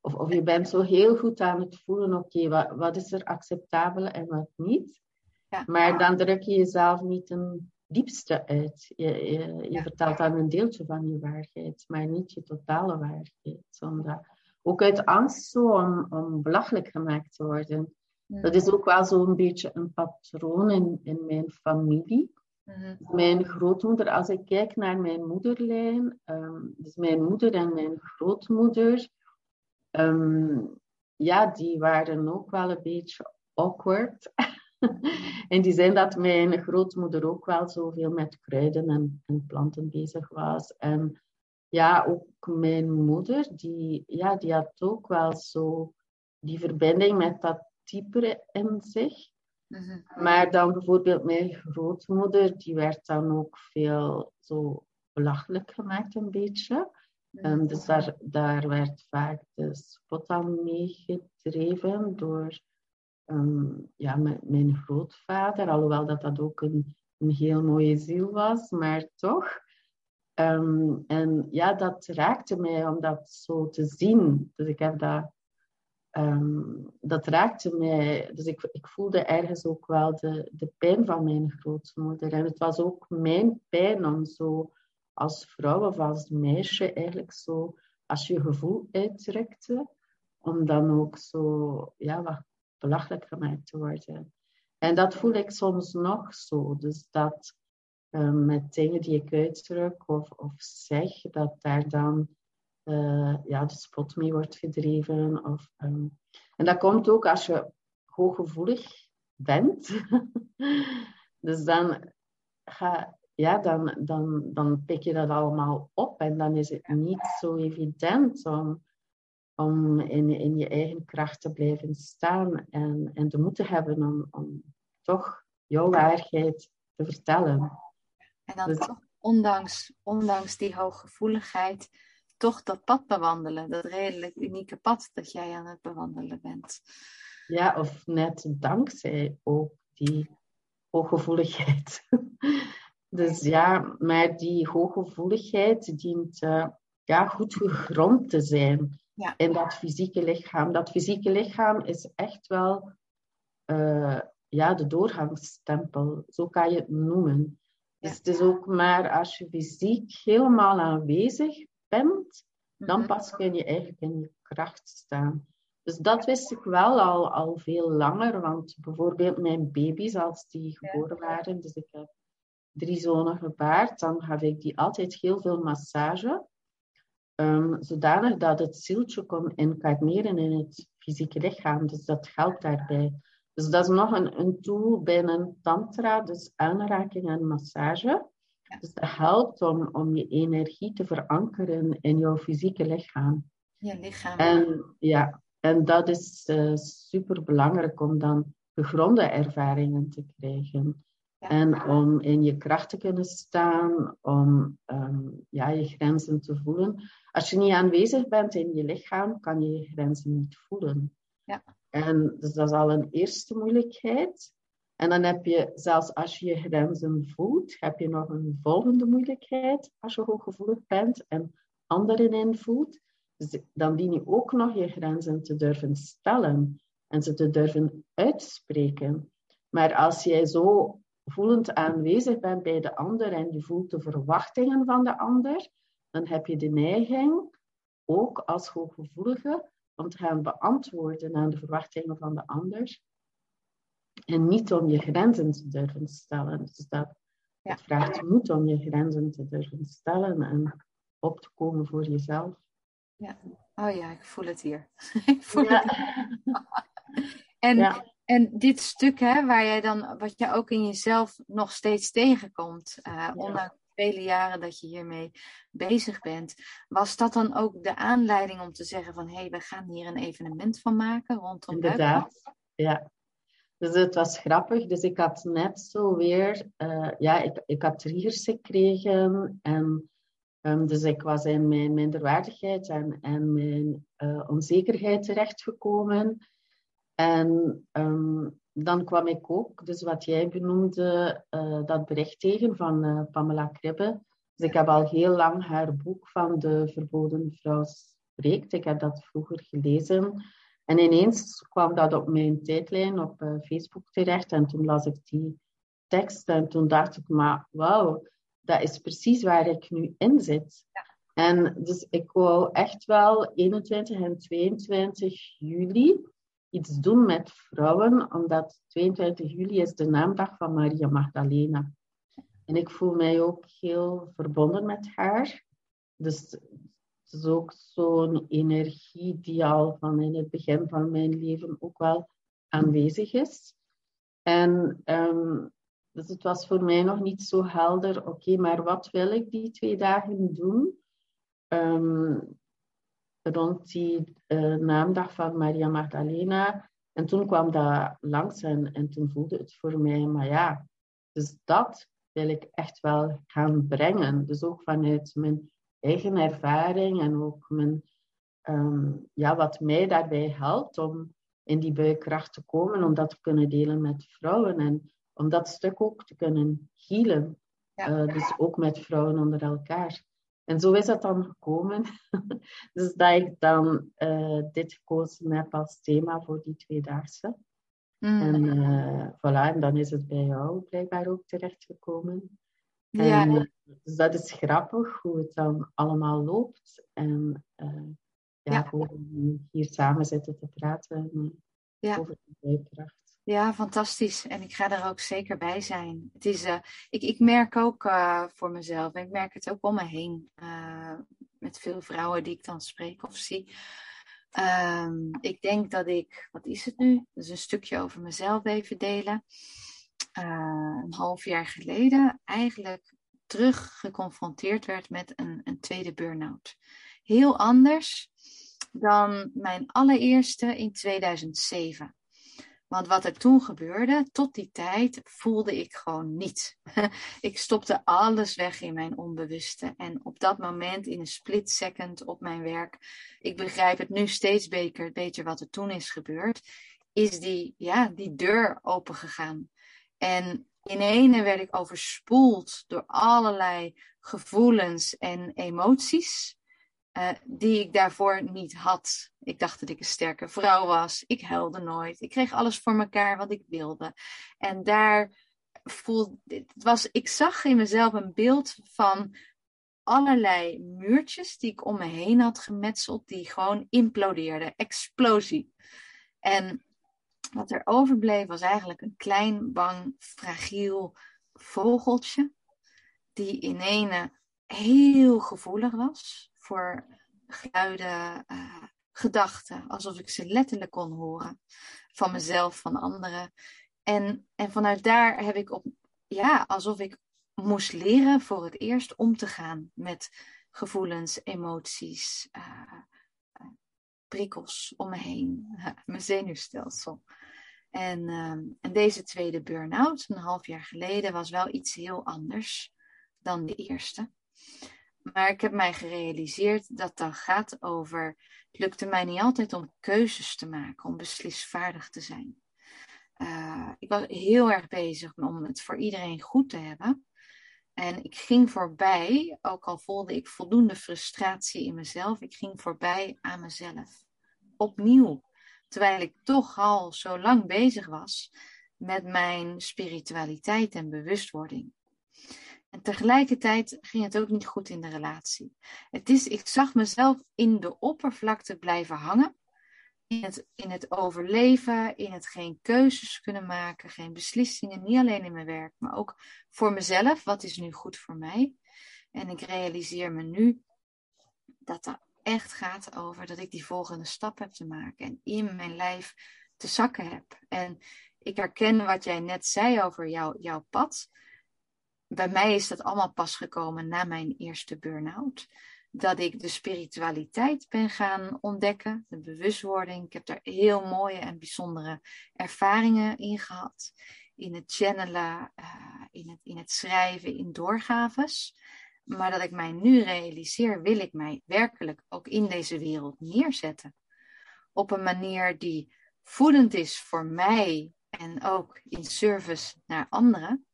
of, of je bent zo heel goed aan het voelen, oké, okay, wat, wat is er acceptabel en wat niet. Ja. Maar dan druk je jezelf niet een diepste uit. Je, je, je vertelt dan een deeltje van je waarheid, maar niet je totale waarheid. Zonder, ook uit angst zo om, om belachelijk gemaakt te worden. Dat is ook wel zo'n beetje een patroon in, in mijn familie. Mm-hmm. Mijn grootmoeder, als ik kijk naar mijn moederlijn, um, dus mijn moeder en mijn grootmoeder, um, ja, die waren ook wel een beetje awkward. in die zin dat mijn grootmoeder ook wel zoveel met kruiden en, en, planten bezig was. En ja, ook mijn moeder, die, ja, die had ook wel zo die verbinding met dat type in zich. Mm-hmm. Maar dan bijvoorbeeld mijn grootmoeder, die werd dan ook veel zo belachelijk gemaakt een beetje. Um, dus daar, daar werd vaak de spot aan meegedreven door um, ja, mijn grootvader, alhoewel dat dat ook een, een heel mooie ziel was, maar toch. Um, en ja, dat raakte mij om dat zo te zien. Dus ik heb dat, um, dat raakte mij. Dus ik, ik voelde ergens ook wel de, de pijn van mijn grootmoeder. En het was ook mijn pijn om zo als vrouw of als meisje eigenlijk zo, als je gevoel uitdrukte, om dan ook zo, ja, wat belachelijk gemaakt te worden. En dat voel ik soms nog zo. Dus dat um, met dingen die ik uitdruk of, of zeg, dat daar dan uh, ja, de spot mee wordt gedreven. Of, um, en dat komt ook als je hooggevoelig bent. dus dan, ga, ja, dan, dan, dan pik je dat allemaal op en dan is het niet zo evident om om in, in je eigen kracht te blijven staan en, en de moed te hebben om, om toch jouw waarheid te vertellen. En dan dus, toch, ondanks, ondanks die hooggevoeligheid, toch dat pad bewandelen. Dat redelijk unieke pad dat jij aan het bewandelen bent. Ja, of net dankzij ook die hooggevoeligheid. Dus ja, maar die hooggevoeligheid dient uh, ja, goed gegrond te zijn ja. in dat fysieke lichaam. Dat fysieke lichaam is echt wel uh, ja, de doorgangsstempel, zo kan je het noemen. Dus het is ook maar als je fysiek helemaal aanwezig bent, dan mhm. pas kun je eigenlijk in je kracht staan. Dus dat wist ik wel al, al veel langer, want bijvoorbeeld mijn baby's, als die geboren waren, dus ik heb drie zonen gebaard, dan gaf ik die altijd heel veel massage, um, zodanig dat het zieltje kon incarneren in het fysieke lichaam. Dus dat helpt daarbij. Dus dat is nog een, een tool binnen tantra, dus aanraking en massage. Dus dat helpt om, om je energie te verankeren in jouw fysieke lichaam. Je lichaam. En, ja, en dat is uh, eh, super belangrijk om dan gegronde ervaringen te krijgen. En om in je kracht te kunnen staan, om um, ja, je grenzen te voelen. Als je niet aanwezig bent in je lichaam, kan je je grenzen niet voelen. Ja. En dus dat is al een eerste moeilijkheid. En dan heb je, zelfs als je je grenzen voelt, heb je nog een volgende moeilijkheid als je hooggevoelig bent en anderen invoelt. Dus dan dien je ook nog je grenzen te durven stellen en ze te durven uitspreken. Maar als jij zo voelend aanwezig bent bij de ander en je voelt de verwachtingen van de ander, dan heb je de neiging, ook als hooggevoelige, om te gaan beantwoorden aan de verwachtingen van de ander. En niet om je grenzen te durven stellen. Dus dat, ja. het vraagt moed om je grenzen te durven stellen en op te komen voor jezelf. Ja, oh ja, ik voel het hier. ik voel ja. het. en, en dit stuk, hè, waar jij dan, wat je ook in jezelf nog steeds tegenkomt, uh, ondanks vele jaren dat je hiermee bezig bent, was dat dan ook de aanleiding om te zeggen van hé, hey, we gaan hier een evenement van maken rondom Inderdaad, ja. Dus het was grappig. Dus ik had net zo weer, uh, ja, ik, ik had triggers gekregen en um, dus ik was in mijn minderwaardigheid en, en mijn uh, onzekerheid terechtgekomen. En um, dan kwam ik ook, dus wat jij benoemde, uh, dat bericht tegen van uh, Pamela Kribbe. Dus ik heb al heel lang haar boek van de verboden vrouw spreekt. Ik heb dat vroeger gelezen. En ineens kwam dat op mijn tijdlijn op uh, Facebook terecht. En toen las ik die tekst en toen dacht ik, maar wauw, dat is precies waar ik nu in zit. Ja. En dus ik wou echt wel 21 en 22 juli iets doen met vrouwen, omdat 22 juli is de naamdag van Maria Magdalena. En ik voel mij ook heel verbonden met haar. Dus het is ook zo'n energie die al van in het begin van mijn leven ook wel aanwezig is. En um, dus het was voor mij nog niet zo helder, oké, maar wat wil ik die twee dagen doen? Um, rond die uh, naamdag van Maria Magdalena. En toen kwam dat langs en, en toen voelde het voor mij, maar ja, dus dat wil ik echt wel gaan brengen. Dus ook vanuit mijn eigen ervaring en ook mijn, um, ja, wat mij daarbij helpt om in die buikkracht te komen, om dat te kunnen delen met vrouwen en om dat stuk ook te kunnen healen. Ja. Uh, dus ook met vrouwen onder elkaar. En zo is dat dan gekomen. dus dat ik dan uh, dit gekozen heb als thema voor die tweedaagse. Mm. En uh, voilà, en dan is het bij jou blijkbaar ook terechtgekomen. Ja. En, uh, dus dat is grappig hoe het dan allemaal loopt. En ja, ja, gewoon hier samen zitten te praten ja. over de buikkracht. Ja, fantastisch. En ik ga er ook zeker bij zijn. Het is, uh, ik, ik merk ook uh, voor mezelf, en ik merk het ook om me heen, uh, met veel vrouwen die ik dan spreek of zie. Um, ik denk dat ik, wat is het nu? Dus een stukje over mezelf even delen. een half jaar geleden eigenlijk terug geconfronteerd werd met een, een tweede burn-out. Heel anders dan mijn allereerste in 2007. Want wat er toen gebeurde, tot die tijd, voelde ik gewoon niets. ik stopte alles weg in mijn onbewuste. En op dat moment, in een split second op mijn werk, ik begrijp het nu steeds beter, beter wat er toen is gebeurd, is die, ja, die deur opengegaan. En in ene werd ik overspoeld door allerlei gevoelens en emoties. Uh, die ik daarvoor niet had. Ik dacht dat ik een sterke vrouw was. Ik huilde nooit. Ik kreeg alles voor mekaar wat ik wilde. En daar voelde, het was, ik zag in mezelf een beeld van allerlei muurtjes die ik om me heen had gemetseld, die gewoon implodeerden. Explosie. En wat er overbleef was eigenlijk een klein, bang, fragiel vogeltje. Die in ene heel gevoelig was voor geluiden, uh, gedachten. Alsof ik ze letterlijk kon horen. Van mezelf, van anderen. En, en vanuit daar heb ik op, ja, alsof ik moest leren voor het eerst om te gaan met gevoelens, emoties, uh, prikkels om me heen, mijn zenuwstelsel. En, ehm, en deze tweede burn-out, een half jaar geleden, was wel iets heel anders dan de eerste. Maar ik heb mij gerealiseerd dat dat gaat over. Het lukte mij niet altijd om keuzes te maken, om beslisvaardig te zijn. Uh, ik was heel erg bezig om het voor iedereen goed te hebben. En ik ging voorbij, ook al voelde ik voldoende frustratie in mezelf, ik ging voorbij aan mezelf. Opnieuw. Terwijl ik toch al zo lang bezig was met mijn spiritualiteit en bewustwording. En tegelijkertijd ging het ook niet goed in de relatie. Het is, ik zag mezelf in de oppervlakte blijven hangen. In het, in het overleven, in het geen keuzes kunnen maken, geen beslissingen, niet alleen in mijn werk, maar ook voor mezelf. Wat is nu goed voor mij? En ik realiseer me nu dat dat echt gaat over dat ik die volgende stap heb te maken en in mijn lijf te zakken heb. En ik herken wat jij net zei over jou, jouw pad bij mij is dat allemaal pas gekomen na mijn eerste burn-out. Dat ik de spiritualiteit ben gaan ontdekken, de bewustwording. Ik heb daar heel mooie en bijzondere ervaringen in gehad. In het channelen, uh, in, het, in het schrijven, in doorgaves. Maar dat ik mij nu realiseer, wil ik mij werkelijk ook in deze wereld neerzetten. Op een manier die voedend is voor mij en ook in service naar anderen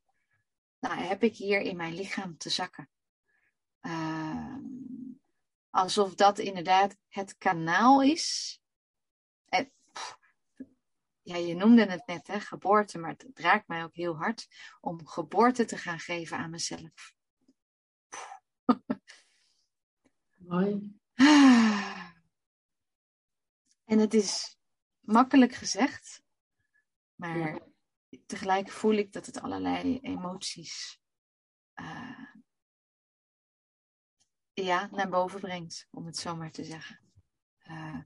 nou, heb ik hier in mijn lichaam te zakken. Uh, alsof dat inderdaad het kanaal is. En, ja, je noemde het net, hè, geboorte, maar het raakt mij ook heel hard om geboorte te gaan geven aan mezelf. Mooi. En het is makkelijk gezegd, maar tegelijk voel ik dat het allerlei emoties uh, ja, naar boven brengt, om het zo maar te zeggen. Uh,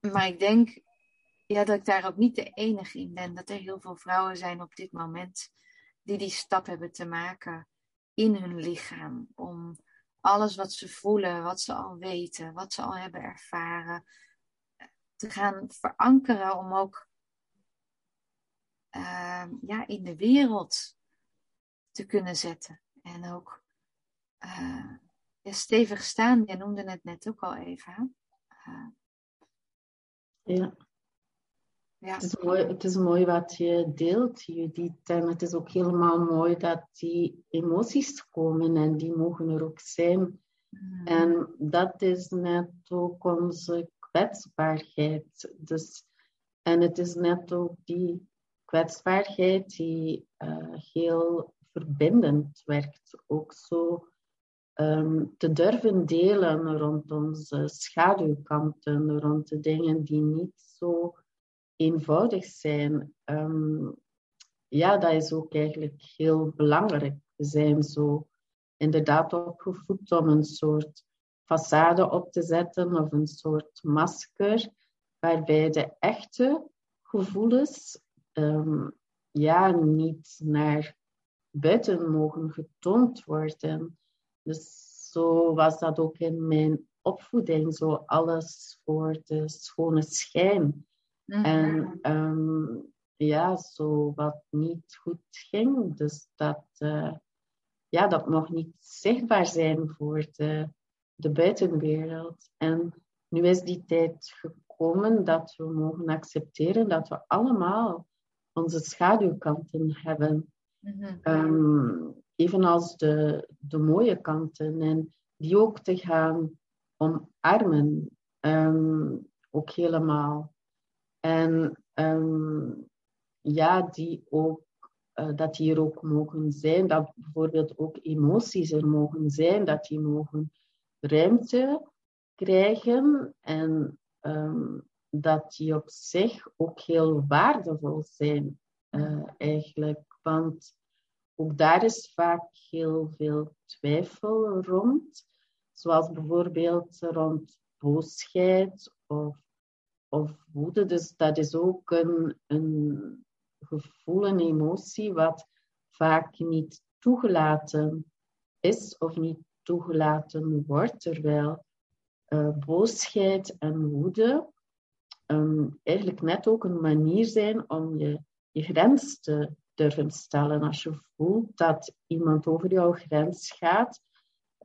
maar ik denk ja, dat ik daar ook niet de enige in ben. Dat er heel veel vrouwen zijn op dit moment die die stap hebben te maken in hun lichaam. Om alles wat ze voelen, wat ze al weten, wat ze al hebben ervaren, te gaan verankeren. Om ook uh, ja, in de wereld te kunnen zetten. En ook uh, ja, stevig staan, je noemde het net ook al even. Uh, ja. ja. Het, is mooi, het is mooi wat je deelt, Judith. En het is ook helemaal mooi dat die emoties komen en die mogen er ook zijn. Mm. En dat is net ook onze kwetsbaarheid. Dus, en het is net ook die kwetsbaarheid die uh, heel verbindend werkt. Ook zo um, te durven delen rond onze schaduwkanten, rond de dingen die niet zo eenvoudig zijn. Um, ja, dat is ook eigenlijk heel belangrijk. We zijn zo inderdaad opgevoed om een soort façade op te zetten of een soort masker, waarbij de echte gevoelens um, ja, niet naar buiten mogen getoond worden. Dus zo was dat ook in mijn opvoeding, zo alles voor de schone schijn. Mhm. En um, ja, zo wat niet goed ging, dus dat, uh, ja, dat nog niet zichtbaar zijn voor de, de buitenwereld. En nu is die tijd gekomen dat we mogen accepteren dat we allemaal onze schaduwkanten hebben. Mm evenals de, de mooie kanten. En die ook te gaan omarmen. Um, ook helemaal. En um, ja, die ook, uh, dat die er ook mogen zijn. Dat bijvoorbeeld ook emoties er mogen zijn. Dat die mogen ruimte krijgen. En um, dat die op zich ook heel waardevol zijn. Uh, eigenlijk. Want ook daar is vaak heel veel twijfel rond. Zoals bijvoorbeeld rond boosheid of, of woede. Dus dat is ook een, een gevoel, een emotie wat vaak niet toegelaten is of niet toegelaten wordt. Terwijl uh, boosheid en woede um, eigenlijk net ook een manier zijn om je, je grens te durven stellen. Als je voelt dat iemand over jouw grens gaat,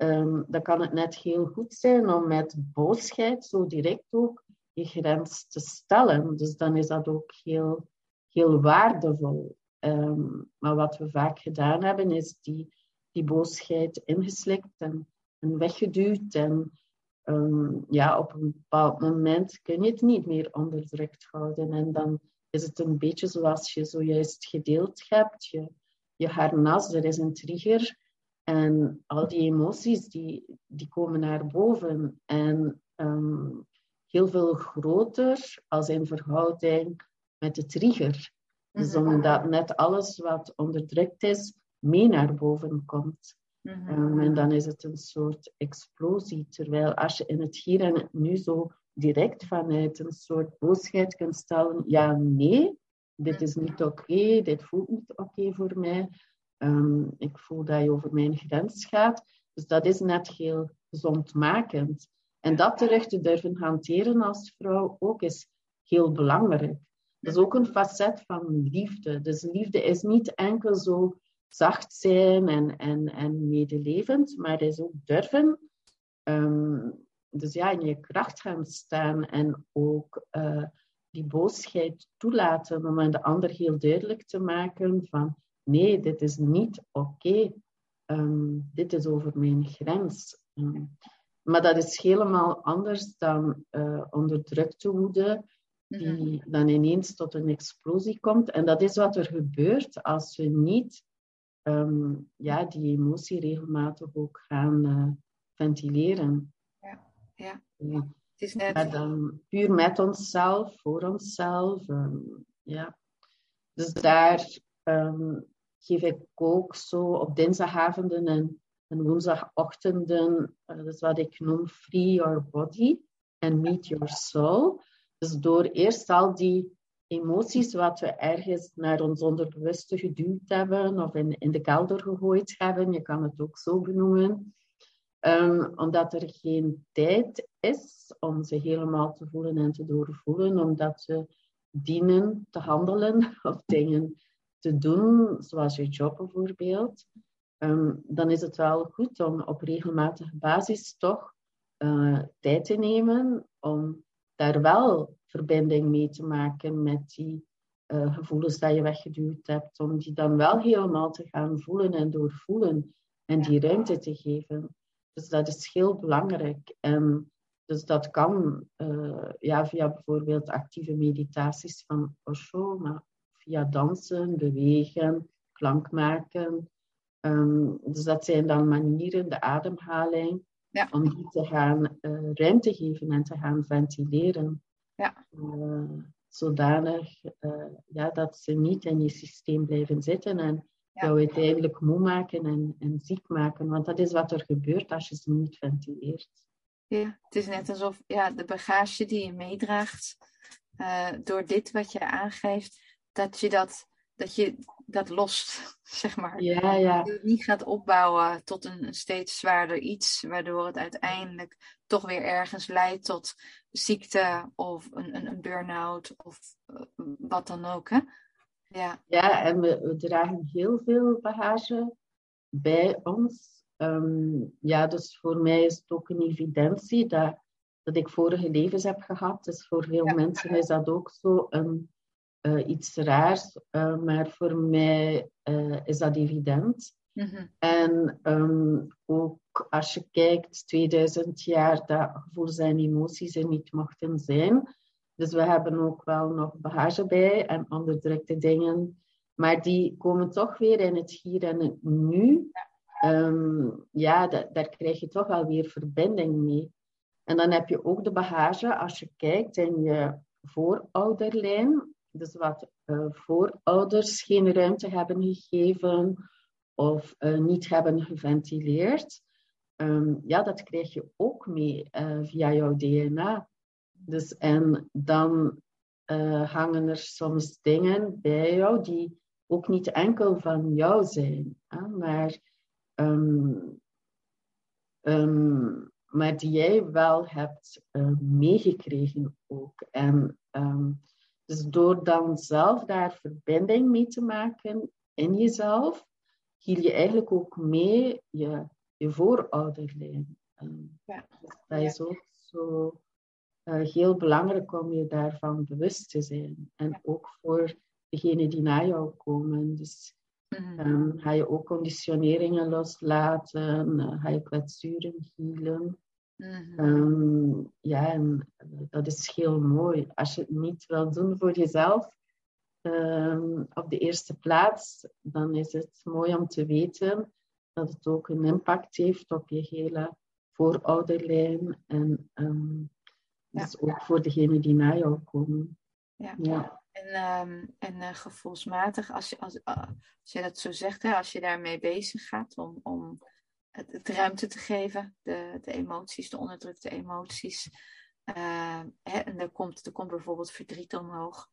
um, dan kan het net heel goed zijn om met boosheid zo direct ook je grens te stellen. Dus dan is dat ook heel, heel waardevol. Um, maar wat we vaak gedaan hebben, is die, die boosheid ingeslikt en, en weggeduwd. En um, ja, op een bepaald moment kun je het niet meer onderdrukt houden. En dan is het een beetje zoals je zojuist gedeeld hebt. Je, je harnas, er is een trigger. En al die emoties die, die komen naar boven. En um, heel veel groter als in verhouding met de trigger. Dus mhm. omdat net alles wat onderdrukt is, mee naar boven komt. Mm -hmm. um, en dan is het een soort explosie. Terwijl als je in het hier en het nu zo direct vanuit een soort boosheid kunt stellen, ja, nee, dit is niet oké, dit voelt niet oké voor mij. Um, ik voel dat je over mijn grens gaat. Dus dat is net heel gezondmakend. En dat terug te durven hanteren als vrouw ook is heel belangrijk. Dat is ook een facet van liefde. Dus liefde is niet enkel zo zacht zijn en, en, en medelevend, maar het is ook durven um, dus ja, in je kracht gaan staan en ook uh, die boosheid toelaten om aan de ander heel duidelijk te maken van nee, dit is niet oké. Okay. Um, dit is over mijn grens. Um, maar dat is helemaal anders dan uh, onderdrukte woede, die mm-hmm. dan ineens tot een explosie komt. En dat is wat er gebeurt als we niet um, ja, die emotie regelmatig ook gaan uh, ventileren. Ja. Het is net... Maar dan puur met onszelf, voor onszelf. Um, ja. Dus daar um, geef ik ook zo op dinsdagavonden en, en woensdagochtenden, uh, dat is wat ik noem Free Your Body and Meet Your Soul. Dus door eerst al die emoties wat we ergens naar ons onderbewuste geduwd hebben of in, in de kelder gegooid hebben, je kan het ook zo benoemen, Um, omdat er geen tijd is om ze helemaal te voelen en te doorvoelen, omdat ze dienen te handelen of dingen te doen, zoals je job bijvoorbeeld. Um, dan is het wel goed om op regelmatige basis toch uh, tijd te nemen om daar wel verbinding mee te maken met die uh, gevoelens dat je weggeduwd hebt, om die dan wel helemaal te gaan voelen en doorvoelen en die ruimte te geven. Dus dat is heel belangrijk. En dus dat kan uh, ja, via bijvoorbeeld actieve meditaties van Osho, maar via dansen, bewegen, klank maken. Um, dus dat zijn dan manieren, de ademhaling, ja. om die te gaan uh, ruimte geven en te gaan ventileren. Ja. Uh, zodanig ja, dat ze niet in je systeem blijven zitten en ja. jou uiteindelijk moe maken en, en ziek maken. Want dat is wat er gebeurt als je ze niet ventileert. Ja, het is net alsof ja, de bagage die je meedraagt, uh, door dit wat je aangeeft, dat je dat, dat, je dat lost, zeg maar. Ja, ja. Dat je het niet gaat opbouwen tot een steeds zwaarder iets, waardoor het uiteindelijk toch weer ergens leidt tot ziekte of een, een, een burn-out of uh, wat dan ook. Hè? Ja, ja en we, we dragen heel veel bagage bij ons. Um, ja, dus voor mij is het ook een evidentie dat, dat ik vorige levens heb gehad. Dus voor veel mensen is dat ook zo een, uh, iets raars, uh, maar voor mij uh, is dat evident. Mhm. En um, ook als je kijkt, 2000 jaar dat gevoelens en emoties er niet mochten zijn. Dus we hebben ook wel nog bagage bij en onderdrukte dingen. Maar die komen toch weer in het hier en het nu. Um, ja, daar krijg je toch wel weer verbinding mee. En dan heb je ook de bagage als je kijkt in je voorouderlijn. Dus wat uh, voorouders geen ruimte hebben gegeven of uh, niet hebben geventileerd. Um, ja, dat krijg je ook mee uh, via jouw DNA. Dus, en dan hangen er soms dingen bij jou die ook niet enkel van jou zijn, hè, maar, um, um, maar die jij wel hebt meegekregen ook. En um, dus door dan zelf daar verbinding mee te maken in jezelf, hiel je eigenlijk ook mee je, je voorouderlijn. Ja. Dus dat is ook zo uh, heel belangrijk om je daarvan bewust te zijn. En ook voor degenen die na jou komen. Dus um, ga je ook conditioneringen loslaten, uh, ga je kwetsuren Mhm. Um, ja, en dat is heel mooi. Als je het niet wil doen voor jezelf um, op de eerste plaats, dan is het mooi om te weten dat het ook een impact heeft op je hele voorouderlijn en um, Ja. dus ook voor degenen die na jou komen. Ja. Ja. En, ehm, en eh, gevoelsmatig, als je, als, uh, als je dat zo zegt, hè, als je daarmee bezig gaat om, om het, het ruimte te geven, de, de emoties, de onderdrukte emoties. Uh, hè, en er komt, er komt bijvoorbeeld verdriet omhoog.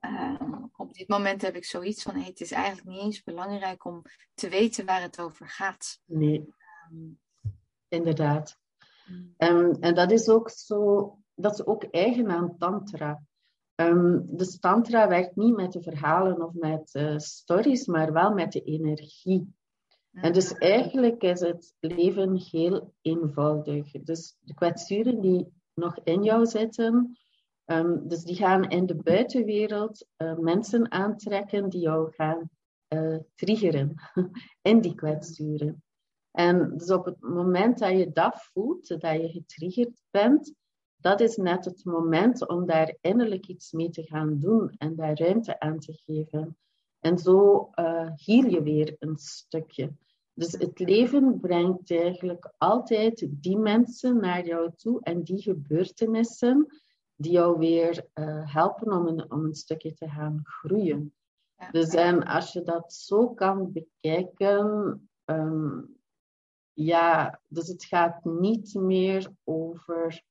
Uh, op dit moment heb ik zoiets van: hey, het is eigenlijk niet eens belangrijk om te weten waar het over gaat. Nee, Um, inderdaad. mm, Um, en dat is ook zo, dat is ook eigen aan Tantra. Um, dus Tantra werkt niet met de verhalen of met uh, stories, maar wel met de energie. En dus eigenlijk is het leven heel eenvoudig. Dus de kwetsuren die nog in jou zitten, um, dus die gaan in de buitenwereld uh, mensen aantrekken die jou gaan uh, triggeren in die kwetsuren. En dus op het moment dat je dat voelt, dat je getriggerd bent, dat is net het moment om daar innerlijk iets mee te gaan doen en daar ruimte aan te geven. En zo uh, hiel je weer een stukje. Dus het leven brengt eigenlijk altijd die mensen naar jou toe en die gebeurtenissen die jou weer uh, helpen om een, om een stukje te gaan groeien. Ja. Dus en als je dat zo kan bekijken, um, ja, dus het gaat niet meer over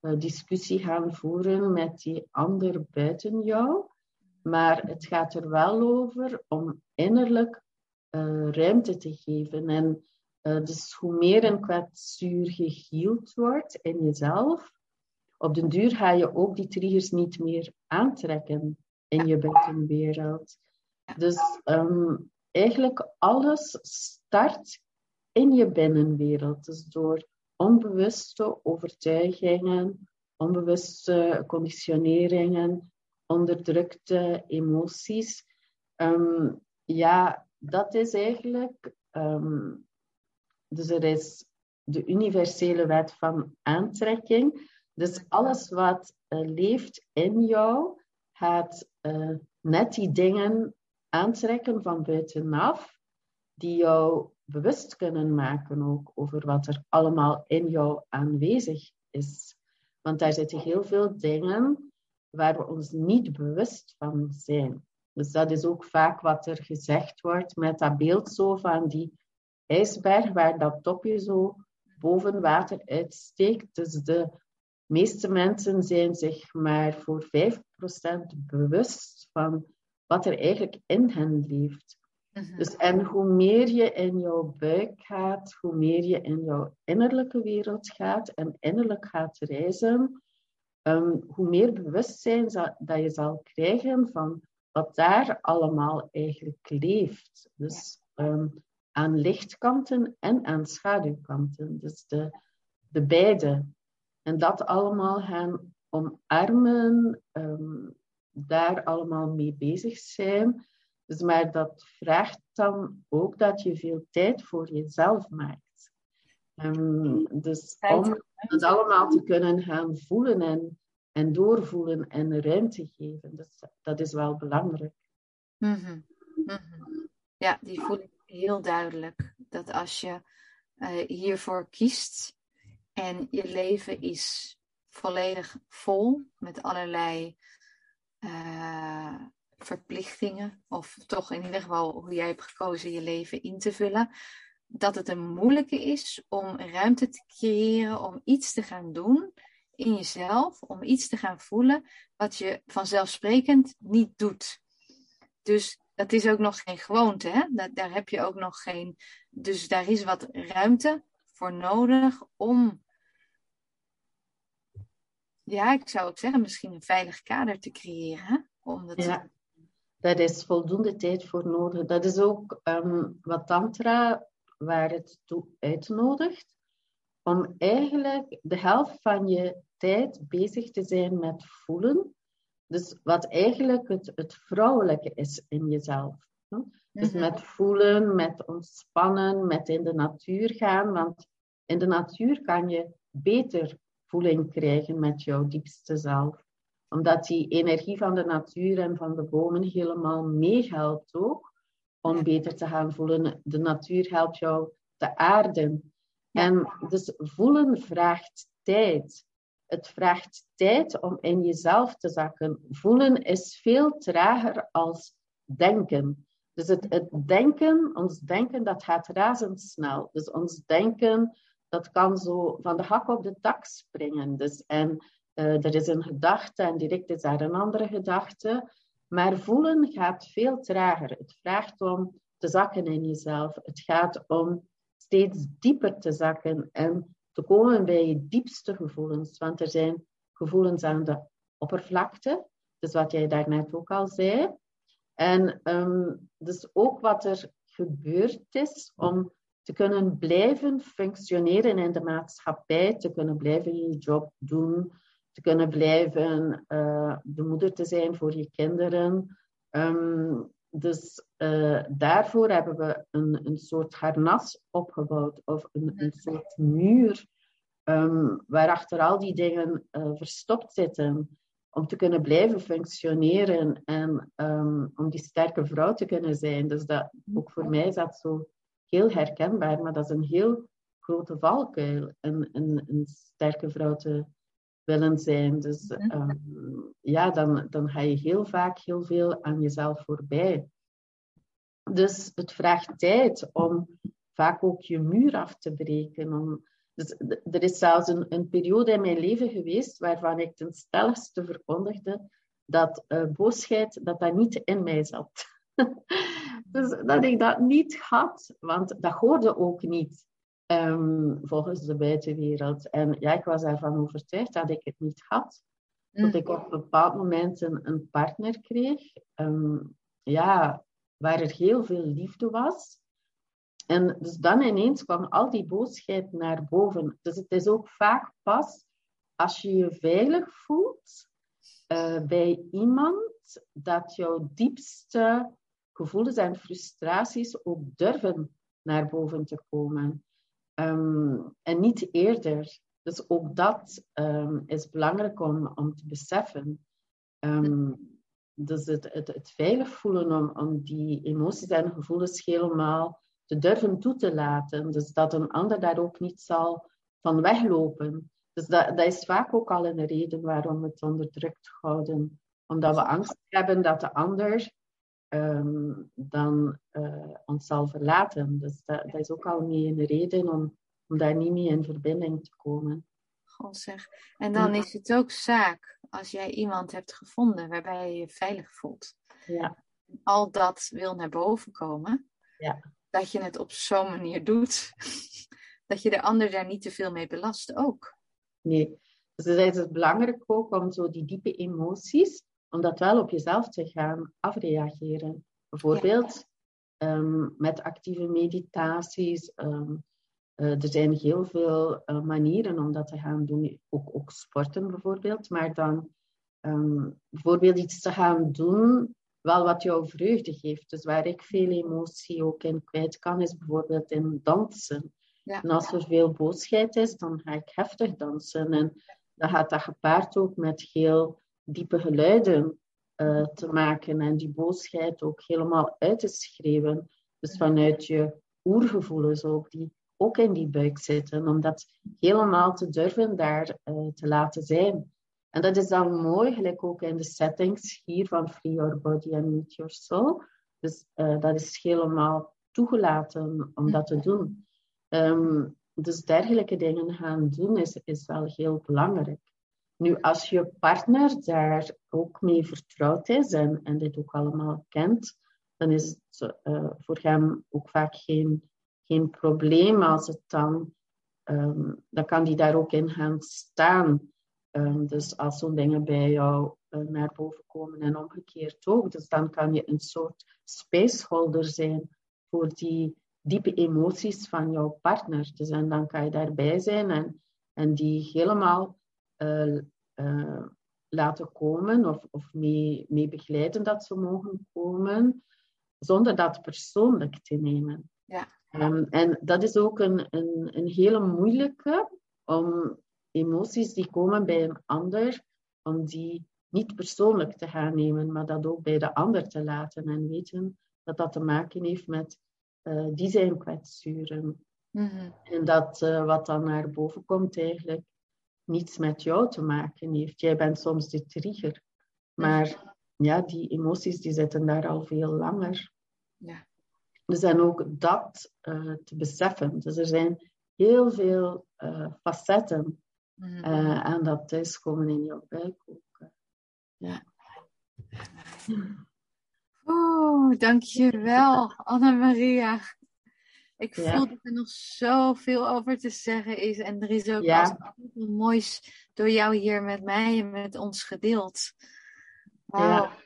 uh, discussie gaan voeren met die ander buiten jou, maar het gaat er wel over om innerlijk uh, ruimte te geven. En uh, dus hoe meer een kwetsuur geheeld wordt in jezelf, op den duur ga je ook die triggers niet meer aantrekken in je buitenwereld. Dus um, eigenlijk alles start in je binnenwereld. Dus door onbewuste overtuigingen, onbewuste conditioneringen, onderdrukte emoties. Um, ja, dat is eigenlijk. Um, dus er is de universele wet van aantrekking. Dus alles wat uh, leeft in jou gaat uh, net die dingen aantrekken van buitenaf, die jou bewust kunnen maken ook over wat er allemaal in jou aanwezig is. Want daar zitten heel veel dingen waar we ons niet bewust van zijn. Dus dat is ook vaak wat er gezegd wordt met dat beeld zo van die ijsberg waar dat topje zo boven water uitsteekt. Dus de meeste mensen zijn zich maar voor 5% bewust van wat er eigenlijk in hen leeft. mhm. Dus, en hoe meer je in jouw buik gaat, hoe meer je in jouw innerlijke wereld gaat en innerlijk gaat reizen, um, hoe meer bewustzijn dat je zal krijgen van wat daar allemaal eigenlijk leeft. Dus um, aan lichtkanten en aan schaduwkanten. Dus de, de beide. En dat allemaal gaan omarmen, um, daar allemaal mee bezig zijn. Dus, maar dat vraagt dan ook dat je veel tijd voor jezelf maakt. Um, dus om het allemaal te kunnen gaan voelen en, en doorvoelen en ruimte geven, dus dat is wel belangrijk. Mm Ja, die voel ik heel duidelijk. Dat als je uh, hiervoor kiest en je leven is volledig vol met allerlei uh, verplichtingen, of toch in ieder geval hoe jij hebt gekozen je leven in te vullen, dat het een moeilijke is om ruimte te creëren om iets te gaan doen in jezelf, om iets te gaan voelen wat je vanzelfsprekend niet doet. Dus dat is ook nog geen gewoonte, hè? Dat, daar heb je ook nog geen. Dus daar is wat ruimte voor nodig om. Ja, ik zou ook zeggen, misschien een veilig kader te creëren. Om dat ja, daar is voldoende tijd voor nodig. Dat is ook um, wat Tantra, waar het toe uitnodigt, om eigenlijk de helft van je tijd bezig te zijn met voelen dus wat eigenlijk het, het vrouwelijke is in jezelf. Dus mhm. met voelen, met ontspannen, met in de natuur gaan. Want in de natuur kan je beter voeling krijgen met jouw diepste zelf. Omdat die energie van de natuur en van de bomen helemaal meehelpt ook om beter te gaan voelen. De natuur helpt jou te aarden. En dus voelen vraagt tijd. Het vraagt tijd om in jezelf te zakken. Voelen is veel trager als denken. Dus het, het denken, ons denken, dat gaat razendsnel. Dus ons denken, dat kan zo van de hak op de tak springen. Dus, en uh, er is een gedachte en direct is daar een andere gedachte. Maar voelen gaat veel trager. Het vraagt om te zakken in jezelf. Het gaat om steeds dieper te zakken en te komen bij je diepste gevoelens. Want er zijn gevoelens aan de oppervlakte, dus wat jij daarnet ook al zei. En um, dus ook wat er gebeurd is om te kunnen blijven functioneren in de maatschappij, te kunnen blijven je job doen, te kunnen blijven uh, de moeder te zijn voor je kinderen. Um, dus uh, daarvoor hebben we een, een soort harnas opgebouwd of een, een soort muur um, waarachter al die dingen uh, verstopt zitten om te kunnen blijven functioneren en um, om die sterke vrouw te kunnen zijn. Dus dat, ook voor mij is dat zo heel herkenbaar, maar dat is een heel grote valkuil, een, een, een sterke vrouw te willen zijn. Dus um, ja, dan, dan ga je heel vaak heel veel aan jezelf voorbij. Dus het vraagt tijd om vaak ook je muur af te breken. Om, dus er is zelfs een, een, periode in mijn leven geweest waarvan ik ten stelligste verkondigde dat uh, boosheid dat dat niet in mij zat. dus dat ik dat niet had, want dat hoorde ook niet um, volgens de buitenwereld. En ja, ik was ervan overtuigd dat ik het niet had. Tot ik op een bepaald moment een, een partner kreeg. Um, ja, waar er heel veel liefde was. En dus dan ineens kwam al die boosheid naar boven. Dus het is ook vaak pas als je je veilig voelt uh, bij iemand dat jouw diepste gevoelens en frustraties ook durven naar boven te komen. Um, en niet eerder. Dus ook dat um, is belangrijk om, om te beseffen. Um, dus het, het, het veilig voelen om, om die emoties en gevoelens helemaal te durven toe te laten. Dus dat een ander daar ook niet zal van weglopen. Dus dat, dat is vaak ook al een reden waarom we het onderdrukt houden. Omdat we angst hebben dat de ander um, dan uh, ons zal verlaten. Dus dat, dat, is ook al mee een reden om, om daar niet mee in verbinding te komen. God zeg. En dan is het ook zaak als jij iemand hebt gevonden waarbij je je veilig voelt. Ja. Al dat wil naar boven komen. Ja. Dat je het op zo'n manier doet. Dat je de ander daar niet te veel mee belast ook. Nee. Dus het is belangrijk ook om zo die diepe emoties, om dat wel op jezelf te gaan afreageren. Bijvoorbeeld um, met actieve meditaties, um, uh, er zijn heel veel uh, manieren om dat te gaan doen, ook, ook sporten bijvoorbeeld, maar dan ehm, bijvoorbeeld iets te gaan doen, wel wat jou vreugde geeft. Dus waar ik veel emotie ook in kwijt kan, is bijvoorbeeld in dansen. Ja. En als er veel boosheid is, dan ga ik heftig dansen. En dan gaat dat gepaard ook met heel diepe geluiden uh, te maken en die boosheid ook helemaal uit te schreeuwen. Dus vanuit je oergevoelens ook, die ook in die buik zitten, om dat helemaal te durven daar uh, te laten zijn. En dat is dan mooi, gelijk ook in de settings hier van Free Your Body and Meet Your Soul. Dus uh, dat is helemaal toegelaten om dat te doen. Um, dus dergelijke dingen gaan doen is, is wel heel belangrijk. Nu, als je partner daar ook mee vertrouwd is en, dit ook allemaal kent, dan is het uh, voor hem ook vaak geen, geen probleem als het dan, um, dan kan hij daar ook in gaan staan. Um, dus als zo'n dingen bij jou uh, naar boven komen en omgekeerd ook, dus dan kan je een soort spaceholder zijn voor die diepe emoties van jouw partner. Dus en dan kan je daarbij zijn en, en die helemaal laten komen of, of mee, mee begeleiden dat ze mogen komen, zonder dat persoonlijk te nemen. Ja. Um, en dat is ook een, een, een hele moeilijke om emoties die komen bij een ander, om die niet persoonlijk te gaan nemen, maar dat ook bij de ander te laten en weten dat dat te maken heeft met uh, die zijn kwetsuren. Mm En dat uh, wat dan naar boven komt eigenlijk niets met jou te maken heeft. Jij bent soms de trigger. Maar ja, die emoties die zitten daar al veel langer. Ja. Dus en ook dat uh, te beseffen. Dus er zijn heel veel uh, facetten mm uh, aan dat thuiskomen in jouw buik ook. ja. Oeh, dankjewel, Anna-Maria. Ik voel dat er nog zoveel over te zeggen is. En er is ook ja. veel moois door jou hier met mij en met ons gedeeld. Ja.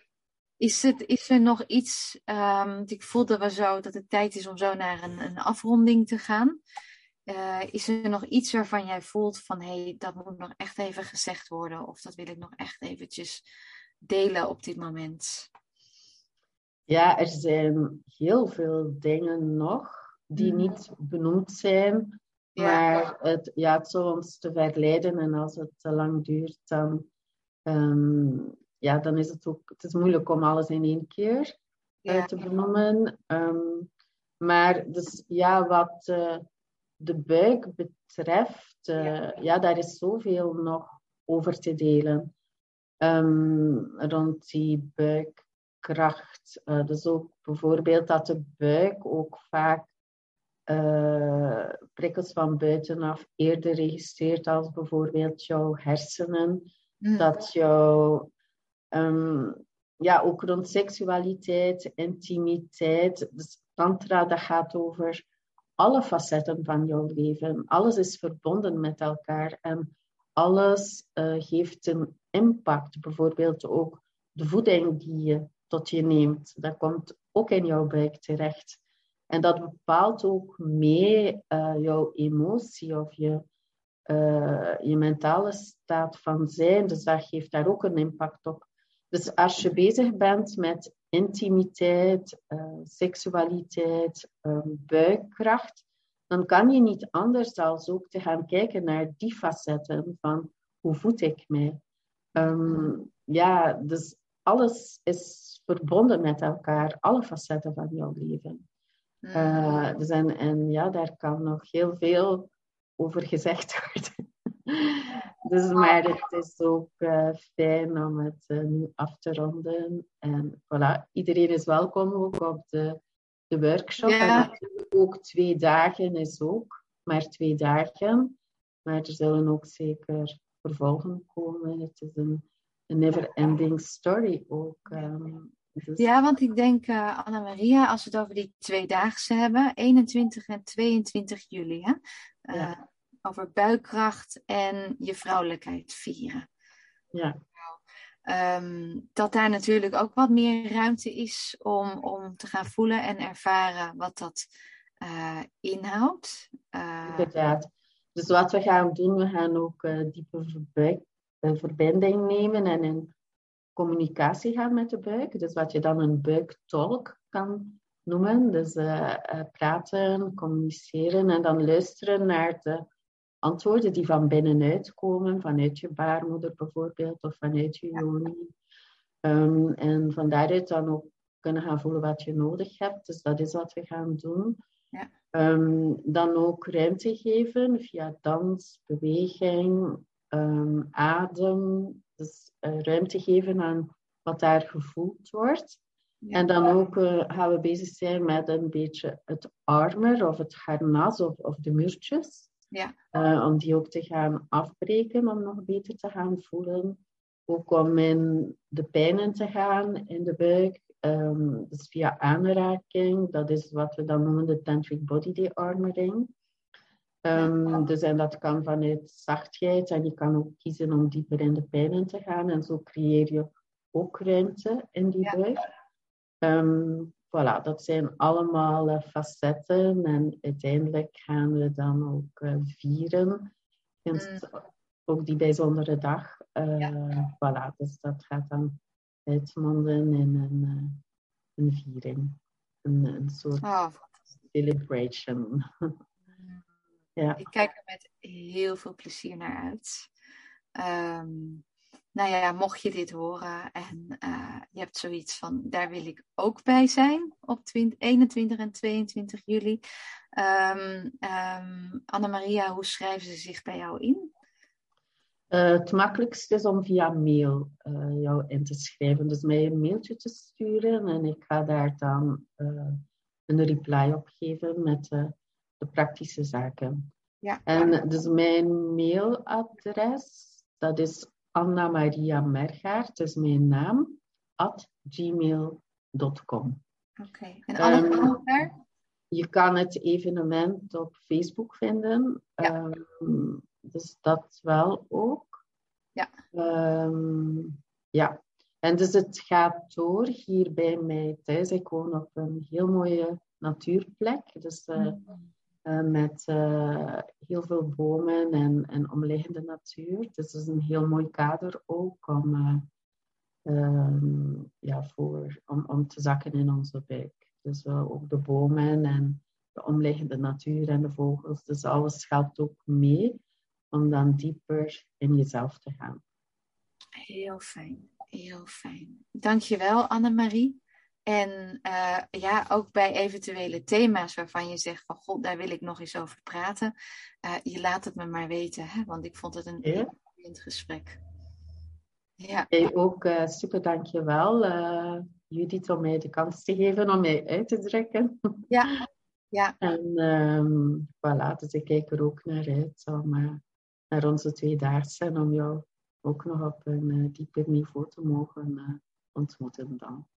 Is, het, is er nog iets, um, ik voelde wel zo dat het tijd is om zo naar een, een afronding te gaan. Uh, is er nog iets waarvan jij voelt van hé, hey, dat moet nog echt even gezegd worden of dat wil ik nog echt eventjes delen op dit moment? Ja, er zijn heel veel dingen nog die mm. niet benoemd zijn. Maar het, ja, het zou ons te verleiden en als het te lang duurt, dan, ehm, ja, dan is het ook het is moeilijk om alles in één keer uh, te benoemen. Um, maar dus, ja, wat uh, de buik betreft, uh, ja. daar is zoveel nog over te delen. Um, rond die buikkracht. dus ook bijvoorbeeld dat de buik ook vaak uh, prikkels van buitenaf eerder registreert als bijvoorbeeld jouw hersenen. Mm. Dat jouw, um, ja, ook rond seksualiteit, intimiteit. Dus tantra, dat gaat over alle facetten van jouw leven. Alles is verbonden met elkaar en alles uh, geeft een impact. Bijvoorbeeld ook de voeding die je tot je neemt. Dat komt ook in jouw buik terecht. En dat bepaalt ook mee uh, jouw emotie of je, uh, je mentale staat van zijn. Dus dat geeft daar ook een impact op. Dus als je bezig bent met intimiteit, uh, seksualiteit, buikkracht, dan kan je niet anders dan ook te gaan kijken naar die facetten van hoe voed ik mij. Um, ja, dus alles is verbonden met elkaar, alle facetten van jouw leven. Uh, dus en, en ja, daar kan nog heel veel over gezegd worden. dus, maar het is ook uh, fijn om het uh, nu af te ronden. En voilà, iedereen is welkom ook op de, de workshop. Ja. En ook twee dagen is ook, maar twee dagen. Maar er zullen ook zeker vervolgen komen. Het is een, een never-ending story ook. Um, ja, want ik denk, uh, Anna-Maria, als we het over die tweedaagse hebben, 21 en 22 juli, hè? Uh, over buikkracht en je vrouwelijkheid vieren. Ja. Um, dat daar natuurlijk ook wat meer ruimte is om, om te gaan voelen en ervaren wat dat uh, inhoudt. Inderdaad. Dus wat we gaan doen, we gaan ook diepe verbinding nemen en in communicatie gaan met de buik. Dus wat je dan een buiktolk kan noemen. Dus uh, praten, communiceren en dan luisteren naar de antwoorden die van binnenuit komen, vanuit je baarmoeder bijvoorbeeld of vanuit je joni. Um, en van daaruit dan ook kunnen gaan voelen wat je nodig hebt. Dus dat is wat we gaan doen. Ja. Um, dan ook ruimte geven via dans, beweging, um, adem. Dus uh, ruimte geven aan wat daar gevoeld wordt. En dan ook uh, gaan we bezig zijn met een beetje het armer of het harnas of, of de muurtjes. Ja. Uh, om die ook te gaan afbreken, om nog beter te gaan voelen. Ook om in de pijnen te gaan in de buik. Um, dus via aanraking, dat is wat we dan noemen de tantric body dearmoring. Um, ja. dus en dat kan vanuit zachtheid en je kan ook kiezen om dieper in de pijnen te gaan. En zo creëer je ook ruimte in die buik. Um, voilà, dat zijn allemaal uh, facetten en uiteindelijk gaan we dan ook uh, vieren. Mm. Ook die bijzondere dag. Uh, ja. Voilà, dus dat gaat dan uitmonden in een, een viering. Een, een soort oh. celebration. ja. Ik kijk er met heel veel plezier naar uit. Um, nou ja, mocht je dit horen en uh, je hebt zoiets van, daar wil ik ook bij zijn op 20, 21 en 22 juli. Um, um, Anna-Maria, hoe schrijven ze zich bij jou in? Uh, het makkelijkste is om via mail uh, jou in te schrijven. Dus mij een mailtje te sturen en ik ga daar dan een reply op geven met de praktische zaken. Ja. En dus mijn mailadres, dat is Anna Maria Mergaert, is mijn naam, at gmail.com. Oké, en um, Je kan het evenement op Facebook vinden. Ja. Um, dus dat wel ook. Ja. Um, ja. En dus het gaat door hier bij mij thuis. Ik woon op een heel mooie natuurplek. Dus uh, mm. Uh, met uh, heel veel bomen en, en omliggende natuur. Dus het is een heel mooi kader ook om, uh, um, ja, voor, om, om te zakken in onze buik. Dus ook de bomen en de omliggende natuur en de vogels. Dus alles helpt ook mee om dan dieper in jezelf te gaan. Heel fijn, heel fijn. Dankjewel Annemarie. En uh, ja, ook bij eventuele thema's waarvan je zegt van god, daar wil ik nog eens over praten. Uh, je laat het me maar weten, hè? want ik vond het een ja. heel boeiend gesprek. Ja. Hey, ook uh, super dankjewel Judith om mij de kans te geven om mij uit te drukken. Ja, ja. En um, voilà, dus ik kijk er ook naar uit om naar onze tweedaagse en om jou ook nog op een dieper niveau te mogen ontmoeten dan.